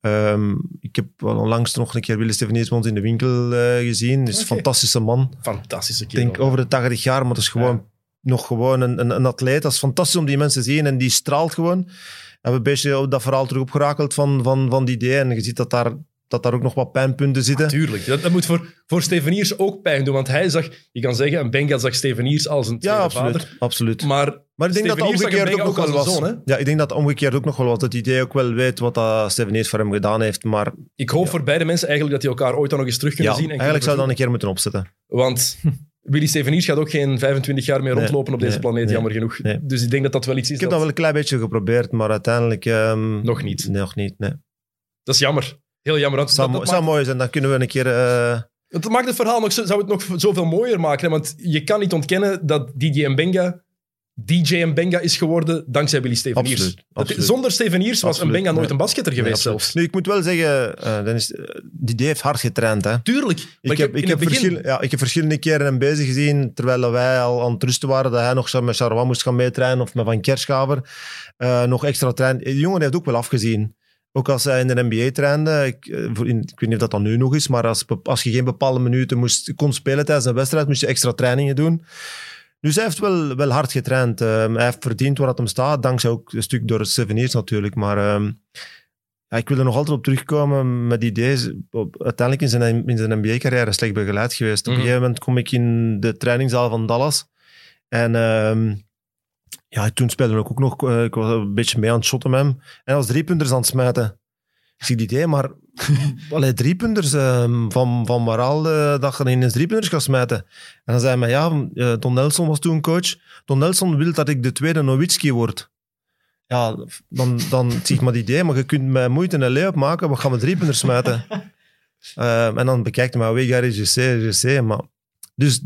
Ehm, ik heb onlangs nog een keer bij ons in de winkel eh, gezien. Is een fantastische man. Fantastische Ik kerel. denk over de 80 jaar, maar dat is gewoon nog gewoon een, een, een atleet. Dat is fantastisch om die mensen te zien en die straalt gewoon. We hebben een beetje op dat verhaal terug opgerakeld van, van, van die idee. En je ziet dat daar, dat daar ook nog wat pijnpunten zitten. Tuurlijk. Dat, dat moet voor, voor Steveniers ook pijn doen, want hij zag, je kan zeggen, een Benga zag Steveniers als een tweede ja, absoluut. vader. absoluut. Maar Maar ik denk dat dat zag omgekeerd ook Benga nog wel was. zoon, hè? ja, ik denk dat dat omgekeerd ook nog wel was. Dat die idee ook wel weet wat dat Steveniers voor hem gedaan heeft. Maar ik hoop voor beide mensen eigenlijk dat die elkaar ooit dan nog eens terug kunnen ja, zien. En eigenlijk zou dan een keer moeten opzetten. Want Willy Steveniers gaat ook geen 25 jaar meer Nee, rondlopen op deze nee, planeet, nee, jammer genoeg. nee. Dus ik denk dat dat wel iets is Ik heb dat... dat wel een klein beetje geprobeerd, maar uiteindelijk... ehm, Nog niet. Nee, nog niet, nee. Dat is jammer. Heel jammer. Het zou, dat, dat zou maakt, mooi zijn, dan kunnen we een keer... eh, het maakt het verhaal nog, zo- zou het nog zoveel mooier maken. Hè? Want je kan niet ontkennen dat DJ Mbenga DJ Mbenga is geworden dankzij Willy Steveniers. Absoluut. Zonder Steveniers was Absoluut, Mbenga nooit nee. een basketter geweest Nee, zelfs. Nu, ik moet wel zeggen, eh Dennis, eh, die heeft hard getraind. Hè. Tuurlijk. Ik heb, ik, heb begin- verschil, ja, ik heb verschillende keren hem bezig gezien, terwijl wij al aan het rusten waren, dat hij nog met Charleroi moest gaan meetrainen of met Van Kerschaver. eh, nog extra trainen. De jongen heeft ook wel afgezien. Ook als hij in de NBA trainde, ik, ik weet niet of dat dan nu nog is, maar als, als je geen bepaalde minuten moest, kon spelen tijdens een wedstrijd, moest je extra trainingen doen. Dus hij heeft wel, wel hard getraind. Eh, hij heeft verdiend waar het hem staat, dankzij ook een stuk door het Souvenirs natuurlijk. Maar ehm, ja, ik wil er nog altijd op terugkomen met die idee. Op- Uiteindelijk in zijn, in zijn NBA-carrière slecht begeleid geweest. Op Mhm. een gegeven moment kom ik in de trainingszaal van Dallas. En ehm, ja, toen speelde ik ook nog... eh, ik was een beetje mee aan het shotten met hem. En hij was driepunters aan het smijten. Ik zie die idee, maar... allee, driepunters, ehm, van, van waar al eh, dat je ineens driepunters gaat smijten. En dan zei hij, ja, eh, Don Nelson was toen coach. Don Nelson wil dat ik de tweede Nowitzki word. Ja, dan, dan zie ik maar die idee, maar je kunt met moeite een lay-up maken, wat gaan we driepunters smijten? Ehm, en dan bekijkt hij maar, we gaan regisseren, regisseren. Maar, dus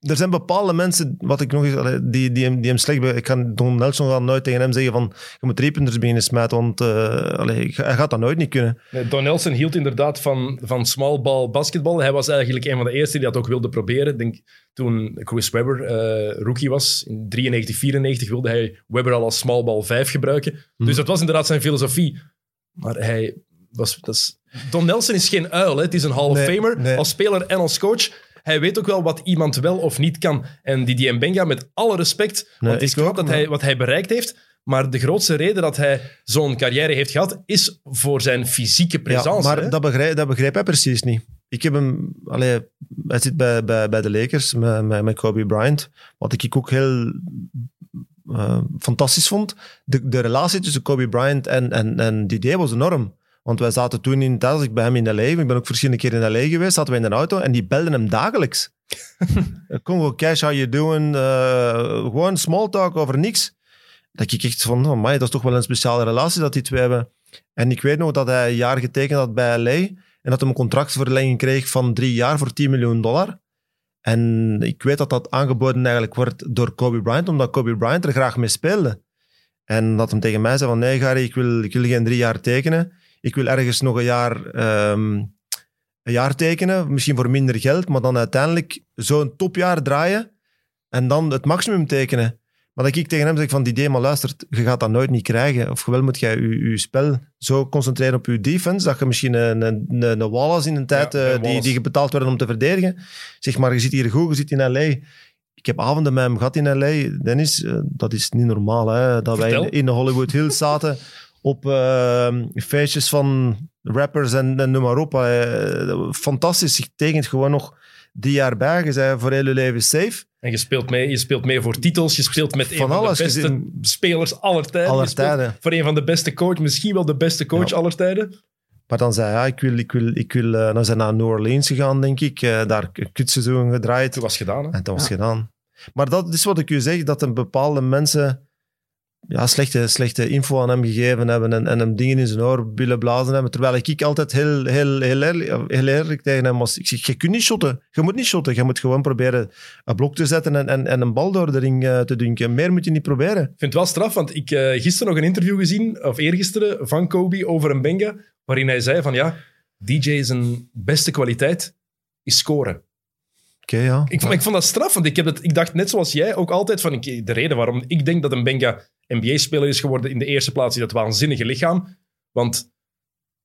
er zijn bepaalde mensen, wat ik nog eens, die, die, hem, die hem slecht... Ik kan Don Nelson gaan nooit tegen hem zeggen van, je moet driepunters beginnen smijten, want eh, allee, hij gaat dat nooit niet kunnen. Nee, Don Nelson hield inderdaad van, van small ball basketbal. Hij was eigenlijk een van de eerste die dat ook wilde proberen. Ik Denk, toen Chris Webber eh, rookie was, in 93, 94, wilde hij Webber al als small ball 5 gebruiken. Dus dat was inderdaad zijn filosofie. Maar hij was... Dat is, Don Nelson is geen uil, hè. het is een Hall of Nee, Famer, nee. als speler en als coach. Hij weet ook wel wat iemand wel of niet kan. En Didier Mbenga, met alle respect, Nee, want ik ook, dat hij, wat hij bereikt heeft, maar de grootste reden dat hij zo'n carrière heeft gehad, is voor zijn fysieke Ja, presence. hè. maar dat begrijp, dat begrijp hij precies niet. Ik heb hem... Allee, hij zit bij, bij, bij de Lakers met, met, met Kobe Bryant. Wat ik ook heel eh, fantastisch vond. De, de relatie tussen Kobe Bryant en, en, en Didier was enorm. Want wij zaten toen in... Tijdens ik bij hem in L.A. Ik ben ook verschillende keren in L.A. geweest. Zaten we in een auto en die belden hem dagelijks. Congo Cash, how you doing? Eh, gewoon small talk over niks. Dat ik echt van, oh, dat is toch wel een speciale relatie dat die twee hebben. En ik weet nog dat hij een jaar getekend had bij LA en dat hij een contractverlenging kreeg van drie jaar voor 10 miljoen dollar. En ik weet dat dat aangeboden eigenlijk wordt door Kobe Bryant, omdat Kobe Bryant er graag mee speelde. En dat hem tegen mij zei van, nee Gary, ik wil, ik wil geen drie jaar tekenen. Ik wil ergens nog een jaar ehm, een jaar tekenen, misschien voor minder geld, maar dan uiteindelijk zo'n topjaar draaien en dan het maximum tekenen. Maar dat ik tegen hem zeg van die idee, maar luistert, je gaat dat nooit niet krijgen. Of wel moet jij je, je spel zo concentreren op je defense, dat je misschien een, een, een, Wallace in een tijd Ja, eh, een die, die betaald werden om te verdedigen. Zeg maar, je zit hier goed, je zit in L.A., ik heb avonden met hem gehad in L.A. Dennis, eh, dat is niet normaal. Hè? Dat wij in, in de Hollywood Hills zaten op eh, feestjes van rappers en, en noem maar op. Eh, fantastisch. Je tekent gewoon nog die jaar bij. Je zei voor heel je leven safe. En je speelt mee, je speelt mee voor titels, je speelt met een Van van, de beste spelers aller tijden. Aller. Voor een van de beste coach, misschien wel de beste coach Ja. aller tijden. Maar dan zei hij, ja, ik wil, ik wil, ik wil eh, dan zijn naar New Orleans gegaan, denk ik. Eh, daar een kutseizoen gedraaid. Toen was het gedaan. Hè? En dat was Ja. gedaan. Maar dat is wat ik u zeg, dat een bepaalde mensen ja, slechte, slechte info aan hem gegeven hebben en, en hem dingen in zijn oor willen blazen hebben. Terwijl ik altijd heel, heel, heel, eerlijk, heel eerlijk tegen hem was. Ik zeg, je kunt niet shotten. Je moet niet shotten. Je moet gewoon proberen een blok te zetten en, en, en een bal door de ring eh, te dunken. Meer moet je niet proberen. Ik vind het wel straf, want ik uh, gisteren nog een interview gezien, of eergisteren, van Kobe over een Benga, waarin hij zei van ja, DJ zijn beste kwaliteit is scoren. Okay, ja. Ik, maar ik vond dat straf, want ik, heb het, ik dacht net zoals jij ook altijd van ik, de reden waarom ik denk dat een Benga NBA-speler is geworden in de eerste plaats is dat waanzinnige lichaam. Want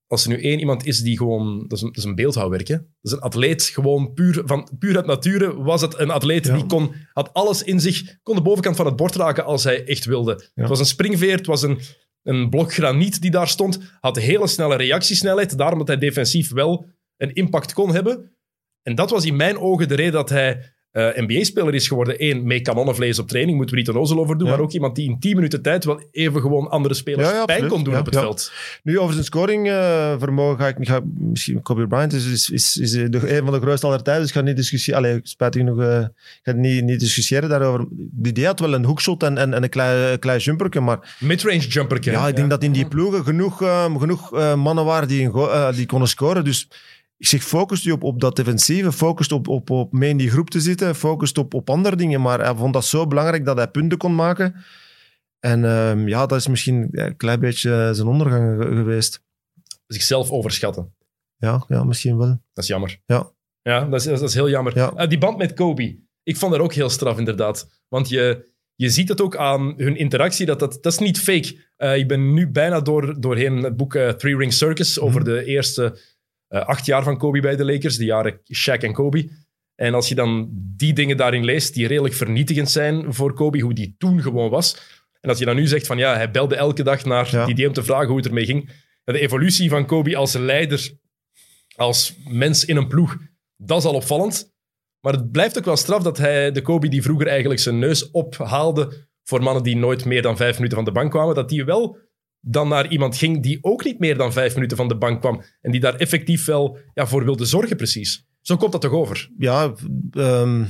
als er nu één iemand is die gewoon... Dat is een, dat is een beeldhouwwerk, hè? Dat is een atleet, gewoon puur, van, puur uit nature was het een atleet Ja. die kon, had alles in zich, kon de bovenkant van het bord raken als hij echt wilde. Het was een springveer, het was een, een blok graniet die daar stond, had hele snelle reactiesnelheid, daarom dat hij defensief wel een impact kon hebben. En dat was in mijn ogen de reden dat hij eh, NBA-speler is geworden. Eén, mee kanonnenvlees op training, moeten we niet onnozel over doen, Ja. maar ook iemand die in 10 minuten tijd wel even gewoon andere spelers Ja, ja, pijn kon doen op het veld. Nu, over zijn scoringvermogen ga ik niet... Ga, misschien Kobe Bryant is, is, is, is de, een van de grootste aller tijden, dus ik ga niet discussiëren. Allee, spijtig genoeg, eh, ik ga niet, niet discussiëren daarover. Die had wel een hoekshot en, en, en een klein, klein jumperke, maar Midrange jumper. ja, ik denk dat in die ploegen genoeg, eh, genoeg mannen waren die, een die konden scoren. Dus ik zeg, focus je op, op dat defensieve, focus op, op, op mee in die groep te zitten, focus op, op andere dingen. Maar hij vond dat zo belangrijk dat hij punten kon maken. En ehm, ja, dat is misschien een klein beetje eh, zijn ondergang ge- geweest. Zichzelf overschatten. Ja, ja, misschien wel. Dat is jammer. Ja. Ja, dat is, dat is heel jammer. Ja. Eh, die band met Kobe, ik vond dat ook heel straf, inderdaad. Want je, je ziet het ook aan hun interactie, dat, dat, dat is niet fake. Eh, ik ben nu bijna door, doorheen het boek Three Ring Circus over Mhm. de eerste eh, acht jaar van Kobe bij de Lakers, de jaren Shaq en Kobe. En als je dan die dingen daarin leest, die redelijk vernietigend zijn voor Kobe, hoe die toen gewoon was. En als je dan nu zegt van ja, hij belde elke dag naar Ja. die DM te vragen hoe het ermee ging. De evolutie van Kobe als leider, als mens in een ploeg, dat is al opvallend. Maar het blijft ook wel straf dat hij, de Kobe die vroeger eigenlijk zijn neus ophaalde voor mannen die nooit meer dan vijf minuten van de bank kwamen, dat die wel dan naar iemand ging die ook niet meer dan vijf minuten van de bank kwam. En die daar effectief wel ja, voor wilde zorgen, precies. Zo komt dat toch over? Ja, ehm,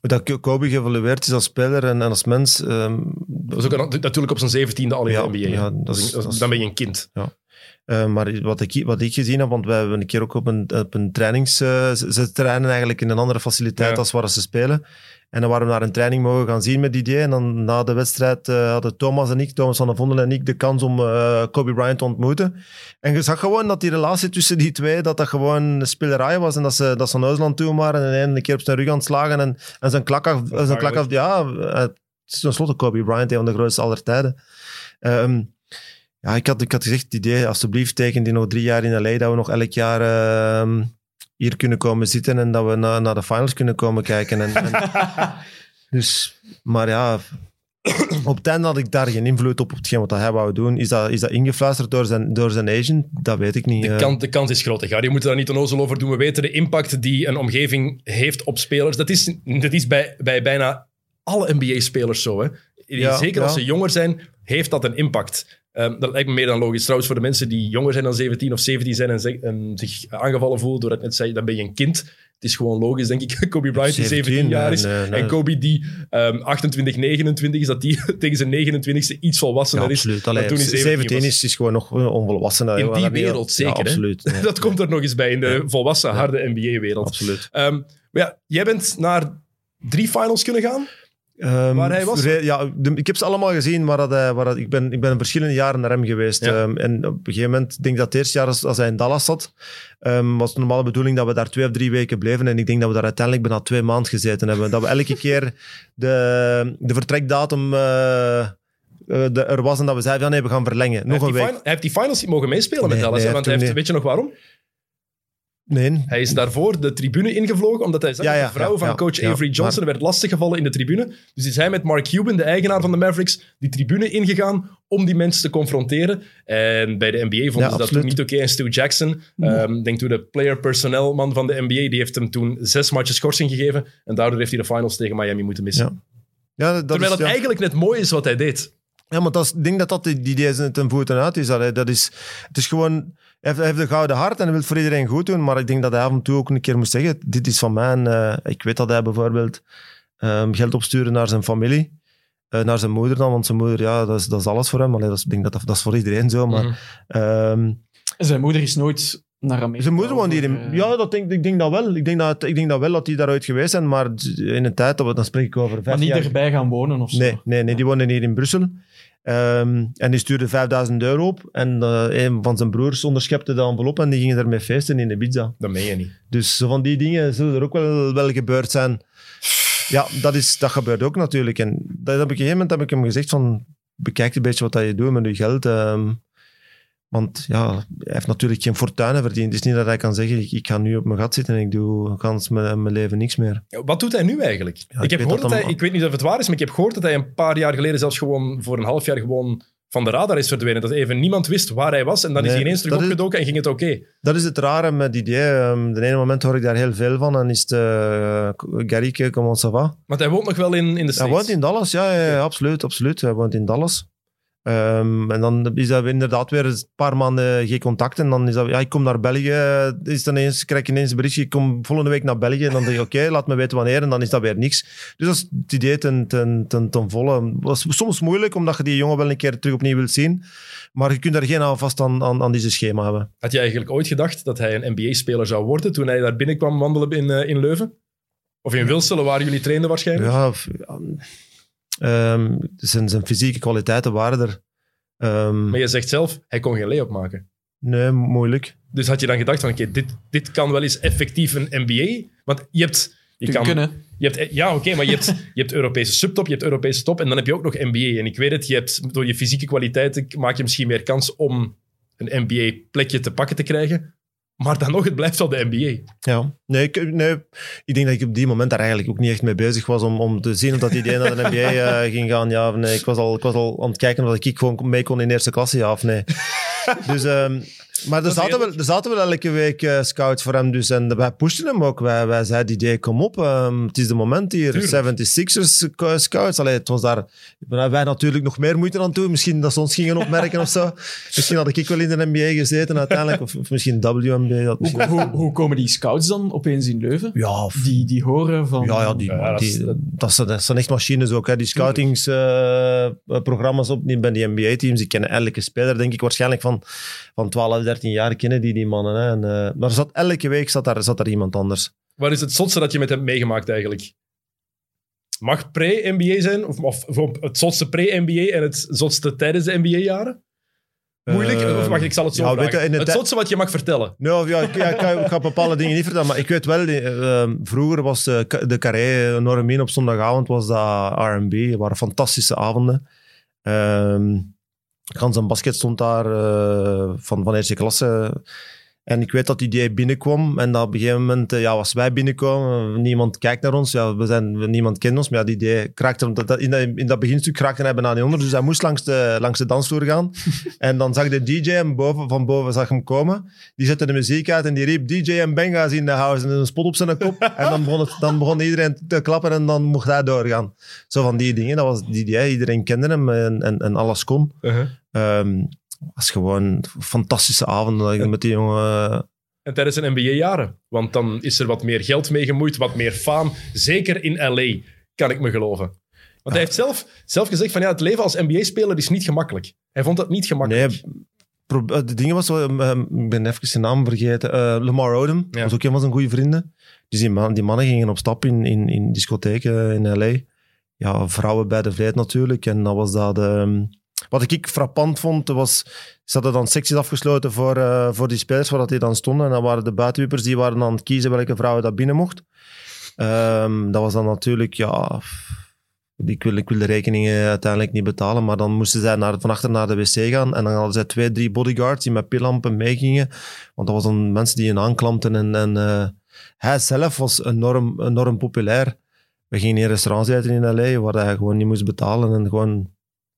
dat Kobe geëvalueerd is als speler en, en als mens. ehm, Dat was ook een- natuurlijk op zijn zeventiende al in Ja, de NBA. hè. ja, dat is, dat is- dan ben je een kind. Eh, maar wat ik, wat ik gezien heb, want wij hebben een keer ook op een, op een trainings... eh, ze, trainen eigenlijk in een andere faciliteit Ja. als waar ze spelen. En dan waren we naar een training mogen gaan zien met Didier. En dan na de wedstrijd eh, hadden Thomas en ik, Thomas van der Vondel en ik, de kans om Kobe Bryant te ontmoeten. En je zag gewoon dat die relatie tussen die twee, dat dat gewoon een spelerij was. En dat ze, dat ze naar Duitsland toe waren en een, een keer op zijn rug aan het slagen. En, en zijn klak af... Zijn klak af ja, het is tenslotte Kobe Bryant, een van de grootste aller tijden. Ehm, ja, ik had, ik had gezegd, het idee, alsjeblieft, teken die nog drie jaar in LA, dat we nog elk jaar ehm, hier kunnen komen zitten en dat we na- naar de finals kunnen komen kijken. En, en- dus, maar ja, op het einde had ik daar geen invloed op, op hetgeen wat hij wou doen. Is dat, is dat ingefluisterd door zijn, door zijn agent? Dat weet ik niet. De, eh. kans, de kans is groot. hè. Je moet daar niet onnozel over doen. We weten de impact die een omgeving heeft op spelers. Dat is, dat is bij, bij bijna alle NBA-spelers zo. Hè. Ja, Zeker als ze jonger zijn, heeft dat een impact. Ehm, dat lijkt me meer dan logisch. Trouwens, voor de mensen die jonger zijn dan 17 of 17 zijn en, zeg- en zich aangevallen voelen door het net zei, dan ben je een kind. Het is gewoon logisch, denk ik. Kobe Bryant die 17 jaar is. nee. En Kobe die ehm 28, 29 is, dat die tegen zijn 29ste iets Ja, volwassener is. absoluut. Allee, toen hij 17 17 was. is, is gewoon nog eh, onvolwassen. In Ja, die wereld zeker, Ja, hè? absoluut. Nee, Dat komt er nog eens bij in de volwassen, harde NBA-wereld. absoluut. Ehm, maar ja, jij bent naar drie finals kunnen gaan. Waar hij was? Ja, de- ik heb ze allemaal gezien, maar dat hij, waar dat, ik, ben, ik ben verschillende jaren naar hem geweest. Ja. Ehm, en op een gegeven moment, ik denk dat het eerste jaar als, als hij in Dallas zat, ehm, was de normale bedoeling dat we daar twee of drie weken bleven. En ik denk dat we daar uiteindelijk bijna twee maanden gezeten hebben. Dat we elke keer de, de vertrekdatum eh, eh, de, er was en dat we zeiden, ja, nee, we gaan verlengen. Hij Nog heeft, een die week. fin- hij heeft die finals niet mogen meespelen met Dallas. nee, want hij heeft weet je nog waarom? Nee. Hij is daarvoor de tribune ingevlogen, omdat hij zag Ja, dat ja, de vrouw ja, van coach Avery Johnson werd lastiggevallen in de tribune. Dus is hij met Mark Cuban, de eigenaar van de Mavericks, die tribune ingegaan om die mensen te confronteren. En bij de NBA vonden ze dat toen niet oké. En Stu Jackson, ehm, denk toen de player-personnel man van de NBA, die heeft hem toen zes matches schorsing gegeven. En daardoor heeft hij de finals tegen Miami moeten missen. Ja. Ja, dat Terwijl het eigenlijk net mooi is wat hij deed. Ja, maar dat is, ik denk dat dat die idee ten voeten uit is. Dat is. Het is gewoon... Hij heeft, een gouden hart en hij wil het voor iedereen goed doen. Maar ik denk dat hij af en toe ook een keer moet zeggen: Dit is van mij. En, eh, ik weet dat hij bijvoorbeeld ehm, geld opstuurde naar zijn familie. Eh, naar zijn moeder dan, want zijn moeder, ja, dat is, dat is alles voor hem. Allee, dat is, ik denk dat, dat dat is voor iedereen zo. Maar, Mhm. ehm, zijn moeder is nooit naar Amerika. zijn moeder woont hier in... eh, Ja, dat denk, ik denk dat wel. Ik denk dat, ik denk dat wel dat die daaruit geweest zijn. Maar in een tijd, dat we- dan spreek ik over Maar vijf niet jaar erbij gaan wonen of zo. Nee, nee, nee, die wonen hier in Brussel. Ehm, en die stuurde 5000 euro op. En eh, een van zijn broers onderschepte de envelop en die gingen ermee feesten in Ibiza. Dat meen je niet. Dus van die dingen zullen er ook wel, wel gebeurd zijn. Ja, dat, is, dat gebeurt ook natuurlijk. En dat heb ik, op een gegeven moment heb ik hem gezegd van... Bekijk een beetje wat dat je doet met je geld. ehm, want ja, hij heeft natuurlijk geen fortuinen verdiend. Het is niet dat hij kan zeggen, ik, ik ga nu op mijn gat zitten en ik doe gans mijn, mijn leven niks meer. Wat doet hij nu eigenlijk? Ja, ik, ik heb weet gehoord dat hij, ik weet niet of het waar is, maar ik heb gehoord dat hij een paar jaar geleden zelfs gewoon voor een half jaar gewoon van de radar is verdwenen. Dat even niemand wist waar hij was en dan is hij ineens terug is- opgedoken en ging het oké. Dat is het rare met die idee. Ehm, de ene moment hoor ik daar heel veel van. En is het uh, Garrique, comment ça va? Want hij woont nog wel in, in de Hij States. woont in Dallas, ja, ja, ja, absoluut, absoluut. Hij woont in Dallas. Ehm, en dan is dat inderdaad weer een paar maanden geen contact. En dan is dat, ja, ik kom naar België. Is dan ineens, krijg ik ineens een berichtje, ik kom volgende week naar België. En dan denk je, oké, laat me weten wanneer. En dan is dat weer niks. Dus dat is het idee ten, ten, ten, ten volle. Is soms moeilijk, omdat je die jongen wel een keer terug opnieuw wilt zien. Maar je kunt daar geen aanvast aan, aan, aan deze schema hebben. Had je eigenlijk ooit gedacht dat hij een NBA-speler zou worden toen hij daar binnenkwam wandelen in, eh, in Leuven? Of in Wilselen, waar jullie trainden waarschijnlijk? Ja, ehm, zijn, zijn fysieke kwaliteiten waren er. Ehm, Maar je zegt zelf, hij kon geen lay-up maken. nee, moeilijk. Dus had je dan gedacht van, oké, dit, dit kan wel eens effectief een NBA? Want je hebt... Je kan, kunnen. Je hebt, ja, oké, maar je hebt, je hebt Europese subtop, je hebt Europese top en dan heb je ook nog NBA. En ik weet het, je hebt, door je fysieke kwaliteiten maak je misschien meer kans om een NBA-plekje te pakken te krijgen. Maar dan nog, het blijft wel de NBA. Ja, nee ik, nee, ik denk dat ik op die moment daar eigenlijk ook niet echt mee bezig was om, om te zien of dat idee naar de NBA eh, ging gaan. Ja of nee. Ik was, al, ik was al aan het kijken of ik gewoon mee kon in eerste klasse, ja of nee. Dus, ehm, maar er zaten, wel, er zaten wel elke week eh, scouts voor hem. Dus, en wij pushten hem ook. Wij, wij zeiden, idee, kom op. ehm, het is de moment hier. Tuurlijk. 76ers sc- scouts. Allee, het was daar... Wij natuurlijk nog meer moeite aan toe. Misschien dat ze ons gingen opmerken of zo. Misschien had ik wel in de NBA gezeten uiteindelijk. Of, of misschien WNBA. Dat misschien... Hoe, hoe komen die scouts dan opeens in Leuven? Ja, of- Die, die horen van... Ja, ja, die, Ja, dat is- die, dat, zijn, dat zijn echt machines ook. Hè. Die scoutingsprogramma's op die, bij die NBA-teams, die kennen elke speler, denk ik, waarschijnlijk van, van 12, 13 jaar kennen die die mannen. Hè. En, eh, maar zat, elke week zat daar, zat daar iemand anders. Wat is het zotste dat je met hem meegemaakt eigenlijk? Mag pre-NBA zijn? Of, of, of het zotste pre-NBA en het zotste tijdens de NBA-jaren? Moeilijk? Of wacht, ik zal het zo ja, vragen. weet je, het zotste wat je mag vertellen. Nou, ja, ik, ja, ik, ga, ik ga bepaalde dingen niet vertellen, maar ik weet wel, eh, eh, vroeger was de, de Carré enorm in. Op zondagavond was dat R&B. Het waren fantastische avonden. Ehm Gans en basket stond daar eh, van, van eerste klasse. En ik weet dat die idee binnenkwam. En dat op een gegeven moment, eh, ja, als wij binnenkomen, niemand kijkt naar ons. Ja, we zijn, niemand kent ons. Maar ja, die idee kraakte, in, dat, in dat beginstuk kraakte hij bijna niet onder. Dus hij moest langs de, langs de dansvloer gaan. en dan zag de DJ hem boven, van boven zag hem komen. Die zette de muziek uit en die riep DJ en Benga's in de house. En een spot op zijn kop. en dan begon, het, dan begon iedereen te klappen en dan mocht hij doorgaan. Zo van die dingen. Dat was die idee. Iedereen kende hem en, en, en alles kon. Ehm was gewoon fantastische avonden dat ik met die jongen... En tijdens zijn NBA-jaren. Want dan is er wat meer geld mee gemoeid, wat meer faam. Zeker in LA, kan ik me geloven. Want hij heeft zelf, zelf gezegd van ja, het leven als NBA-speler is niet gemakkelijk. Hij vond dat niet gemakkelijk. Nee, eh, de dingen was ehm, ehm, ik ben even zijn naam vergeten. Eh, Lamar Odom Ja. was ook een van zijn goede vrienden. Dus die, man, die mannen gingen op stap in, in, in discotheken in L.A. ja, vrouwen bij de vleet natuurlijk. En dat was dat... ehm, wat ik frappant vond, was... Ze hadden dan secties afgesloten voor, eh, voor die spelers waar die dan stonden. En dan waren de buitenwippers die waren aan het kiezen welke vrouwen dat binnen mocht. Ehm, dat was dan natuurlijk, ja... Ik wil, ik wil de rekeningen uiteindelijk niet betalen, maar dan moesten zij naar, van achter naar de wc gaan en dan hadden zij twee, drie bodyguards die met pillampen meegingen. Want dat was dan mensen die hen aanklampten en, en eh, hij zelf was enorm, enorm populair. We gingen in restaurants eten in L.A. waar hij gewoon niet moest betalen en gewoon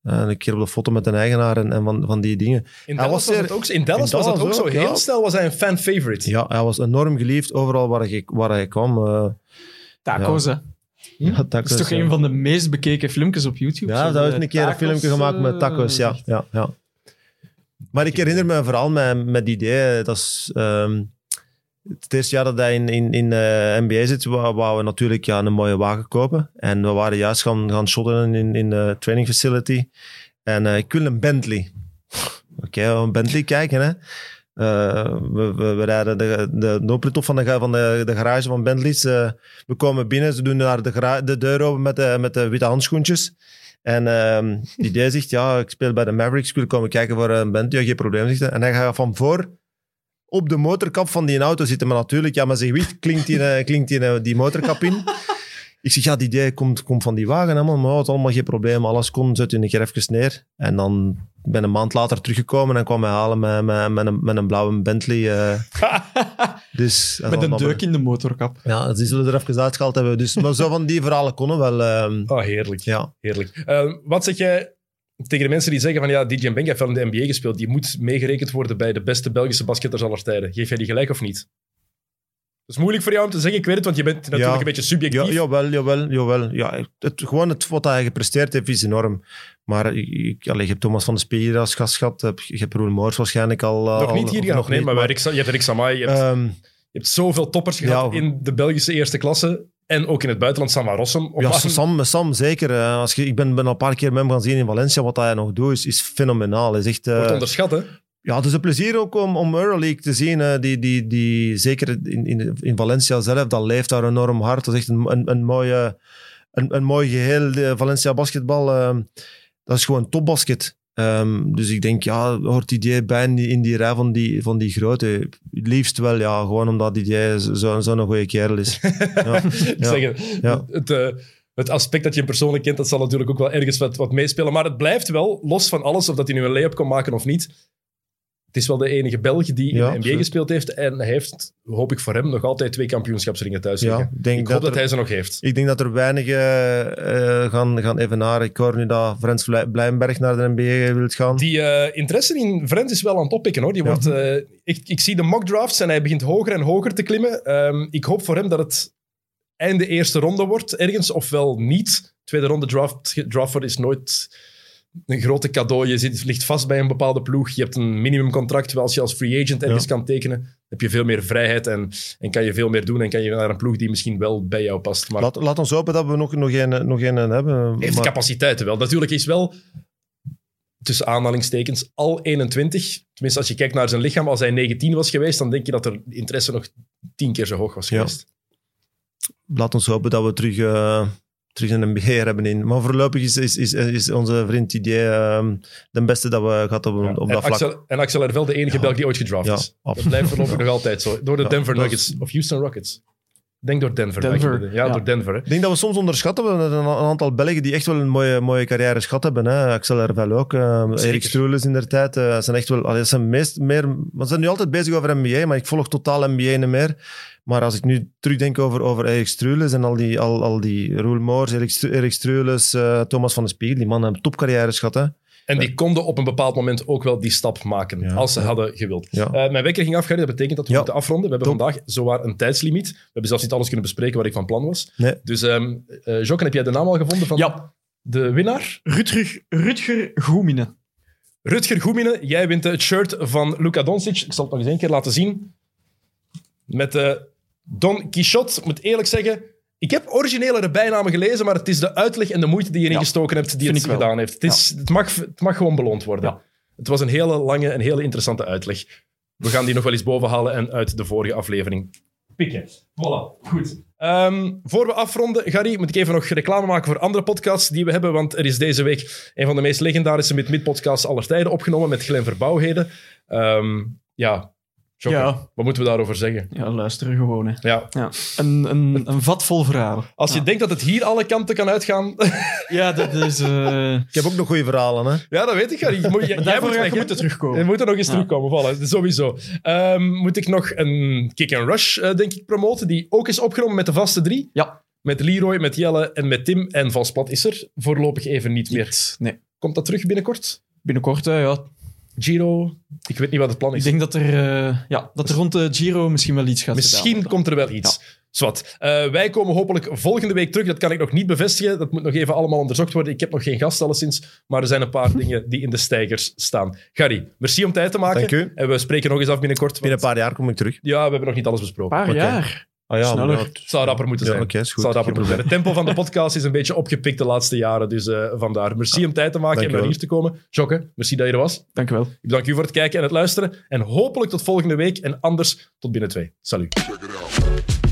een keer op de foto met een eigenaar en, en van, van die dingen. In Hij Dallas, was het ook, in Dallas in was het ook zo. ook, Heel ja. snel was hij een fan-favorite. Ja, hij was enorm geliefd overal waar hij, waar hij kwam. eh Taco's, hè. ja, Dat is tacos, toch ja. een van de meest bekeken filmpjes op YouTube? Ja, dat is een keer een tacos, filmpje gemaakt met eh, tacos, ja. ja, ja. Maar ik herinner me vooral met, met die idee, dat is... ehm, het eerste jaar dat hij in, in, in de NBA zit, wou, we natuurlijk ja, een mooie wagen kopen. En we waren juist gaan, gaan shotten in, in de training facility. En eh, ik wil een Bentley. Oké, een Bentley kijken, hè. Eh, we, we, rijden de, de, de van, de, van de, de garage van Bentley's. Eh, we komen binnen, ze doen daar de, de deur open met de, met de witte handschoentjes. En ehm die idee zegt, ja, ik speel bij de Mavericks, ik wil komen kijken voor een Bentley. Ja, geen probleem, zegt hij. En hij gaat van voor op de motorkap van die auto zitten. Maar natuurlijk, ja, met zijn gewicht klinkt die, eh, klinkt die, eh, die motorkap in. Ik zeg, ja, die idee komt, komt van die wagen, helemaal. Maar het allemaal geen probleem. Alles kon, zet je een keer even neer. En dan ben een maand later teruggekomen en kwam hij halen met, met, met, een, met een blauwe Bentley. eh. dus, Met een deuk in de motorkap. Ja, die zullen er even uitgehaald hebben. Dus, maar zo van die verhalen konden wel. ehm, Oh, heerlijk. ja. heerlijk. Wat zeg jij tegen de mensen die zeggen van ja, DJ Benga heeft wel in de NBA gespeeld, die moet meegerekend worden bij de beste Belgische basketters aller tijden. Geef jij die gelijk of niet? Dat is moeilijk voor jou om te zeggen, ik weet het, want je bent natuurlijk Ja. een beetje subjectief. Ja, jawel, jawel, jawel. Ja, het, gewoon het, wat hij gepresteerd heeft is enorm. Maar ik, allee, je hebt Thomas van de Spier als gast gehad. Je hebt- Roel Moors waarschijnlijk al... nog al- niet hier gehad, nog nee, maar, Rick, je hebt Rick Samai, je hebt, je hebt zoveel toppers gehad Ja. in de Belgische eerste klasse en ook in het buitenland, Sam van Rossum. Op ja, Sam, Sam zeker. eh, Als je, ik ben, ben al een paar keer met hem gaan zien in Valencia. Wat hij nog doet is, is fenomenaal. Hij is echt, eh, wordt onderschat, hè? ja, het is een plezier ook om, om Euroleague te zien. eh, die, die, die, zeker in, in, in Valencia zelf, dat leeft daar enorm hard. Dat is echt een, een, een, mooie, een, een mooi geheel. De Valencia basketbal, eh, dat is gewoon topbasket. Ehm, dus ik denk, ja, hoort die bij in die, in die rij van die, van die grote. Het liefst wel, ja, gewoon omdat die zo'n zo, zo'n goede kerel is. ja, Ik ja. zeg het, ja. het, eh, het aspect dat je hem persoonlijk kent, dat zal natuurlijk ook wel ergens wat, wat meespelen. Maar het blijft wel, los van alles, of dat hij nu een lay-up kon maken of niet. Het is wel de enige Belg die in de NBA gespeeld heeft. En hij heeft, hoop ik voor hem, nog altijd twee kampioenschapsringen thuis Ja, liggen. ik denk ik dat hoop dat, er- hij ze nog heeft. Ik denk dat er weinig eh, gaan, gaan evenaren. Ik hoor nu dat Frans Blijnberg naar de NBA wil gaan. Die eh, interesse in Vrens is wel aan het oppikken. Hoor. Die Ja. wordt, eh, ik, ik zie de mock drafts en hij begint hoger en hoger te klimmen. Ehm, ik hoop voor hem dat het einde eerste ronde wordt ergens, ofwel niet. Tweede ronde draft, draft is nooit een grote cadeau. Je zit, ligt vast bij een bepaalde ploeg. Je hebt een minimumcontract. Terwijl als je als free agent ergens Ja. kan tekenen, heb je veel meer vrijheid en, en kan je veel meer doen. En kan je naar een ploeg die misschien wel bij jou past. Maar Laat, laat ons hopen dat we nog, nog, een, nog een hebben. heeft de capaciteiten wel. Natuurlijk is wel, tussen aanhalingstekens, al 21. Tenminste, als je kijkt naar zijn lichaam, als hij 19 was geweest, dan denk je dat er interesse nog tien keer zo hoog was Ja. geweest. laat ons hopen dat we terug, eh, terug een NBA hebben in. Maar voorlopig is, is, is, is onze vriend Didier ehm, de beste dat we gehad hebben Ja. op dat vlak. En Axel Hervel, de enige Ja. Belg die ooit gedraft Ja, is. Dat blijft voorlopig nog altijd zo. Door de Ja, Denver Nuggets of Houston Rockets. Denk door Denver. Denver. Ja, ja. door Denver. Hè. Ik denk dat we soms onderschatten. We hebben een, een aantal Belgen die echt wel een mooie, mooie carrière gehad hebben. Hè. Axel Hervel ook. eh, Zeker. Erik Strules in der tijd. eh, zijn echt wel, allee, zijn meest, meer, we zijn nu altijd bezig over NBA, maar ik volg totaal NBA niet meer. Maar als ik nu terugdenk over, over Erik Strules en al die, al, al die Roel Moors, Erik, Strules, eh, Thomas van de Spiegel, die mannen hebben topcarrières gehad. Hè. En die konden op een bepaald moment ook wel die stap maken, Ja. als ze Ja. hadden gewild. Ja. Eh, mijn wekker ging afgaan, dat betekent dat we Ja. moeten afronden. We hebben Top. vandaag zowaar een tijdslimiet. We hebben zelfs niet alles kunnen bespreken wat ik van plan was. Nee. Dus, um, Jokken, heb jij de naam al gevonden van Ja, de winnaar? Rutger, Rutger Goeminen. Rutger Goemine, jij wint het shirt van Luka Doncic. Ik zal het nog eens één keer laten zien. Met de Don Quixote. Ik moet eerlijk zeggen, ik heb originelere bijnamen gelezen, maar het is de uitleg en de moeite die je erin Ja, gestoken hebt die het wel. gedaan heeft. Het, is, het, mag, het mag gewoon beloond worden. Ja. Het was een hele lange en hele interessante uitleg. We gaan die nog wel eens bovenhalen en uit de vorige aflevering pikken. Voilà, goed. Ehm, voor we afronden, Gary, moet ik even nog reclame maken voor andere podcasts die we hebben. Want er is deze week een van de meest legendarische mid-mid-podcasts aller tijden opgenomen met Glenn Verbouwheden. Ehm, ja, Ja. wat moeten we daarover zeggen? Ja, luisteren gewoon. Hè. Ja. Ja. Een, een, een vat vol verhalen. Als je denkt dat het hier alle kanten kan uitgaan, Ja, dat is... eh Ik heb ook nog goede verhalen, hè. ja, dat weet ik. Je jij- jij daarvoor moet hè? moeten terugkomen. Je moet er nog eens Ja. terugkomen, voilà. Sowieso. Ehm, moet ik nog een Kick and Rush, eh, denk ik, promoten, die ook is opgenomen met de vaste drie? Ja. Met Leroy, met Jelle en met Tim. En Van Splat is er voorlopig even niet meer. Nee. Komt dat terug binnenkort? Binnenkort, hè, ja. Giro? Ik weet niet wat het plan Ik is. denk dat er, eh, ja, dat er rond de Giro misschien wel iets gaat Misschien gedaan komt er wel iets. Zwat. Eh, wij komen hopelijk volgende week terug. Dat kan ik nog niet bevestigen. Dat moet nog even allemaal onderzocht worden. Ik heb nog geen gast alleszins. Maar er zijn een paar dingen die in de stijgers staan. Gary, merci om tijd te maken. Dank u. En we spreken nog eens af binnenkort. Binnen een want- paar jaar kom ik terug. Ja, we hebben nog niet alles besproken. Een paar jaar. Ah ja, Sneller. ja, Het zou rapper moeten Ja, zijn. oké, is goed. Het zou rapper Geen moeten zijn. Het tempo van de podcast is een beetje opgepikt de laatste jaren. Dus eh, vandaar. Merci om tijd te maken Dank en naar hier te komen. Jokke, merci dat je er was. Dank u wel. Ik bedank u voor het kijken en het luisteren. En hopelijk tot volgende week. En anders tot binnen twee. Salut. Check it out.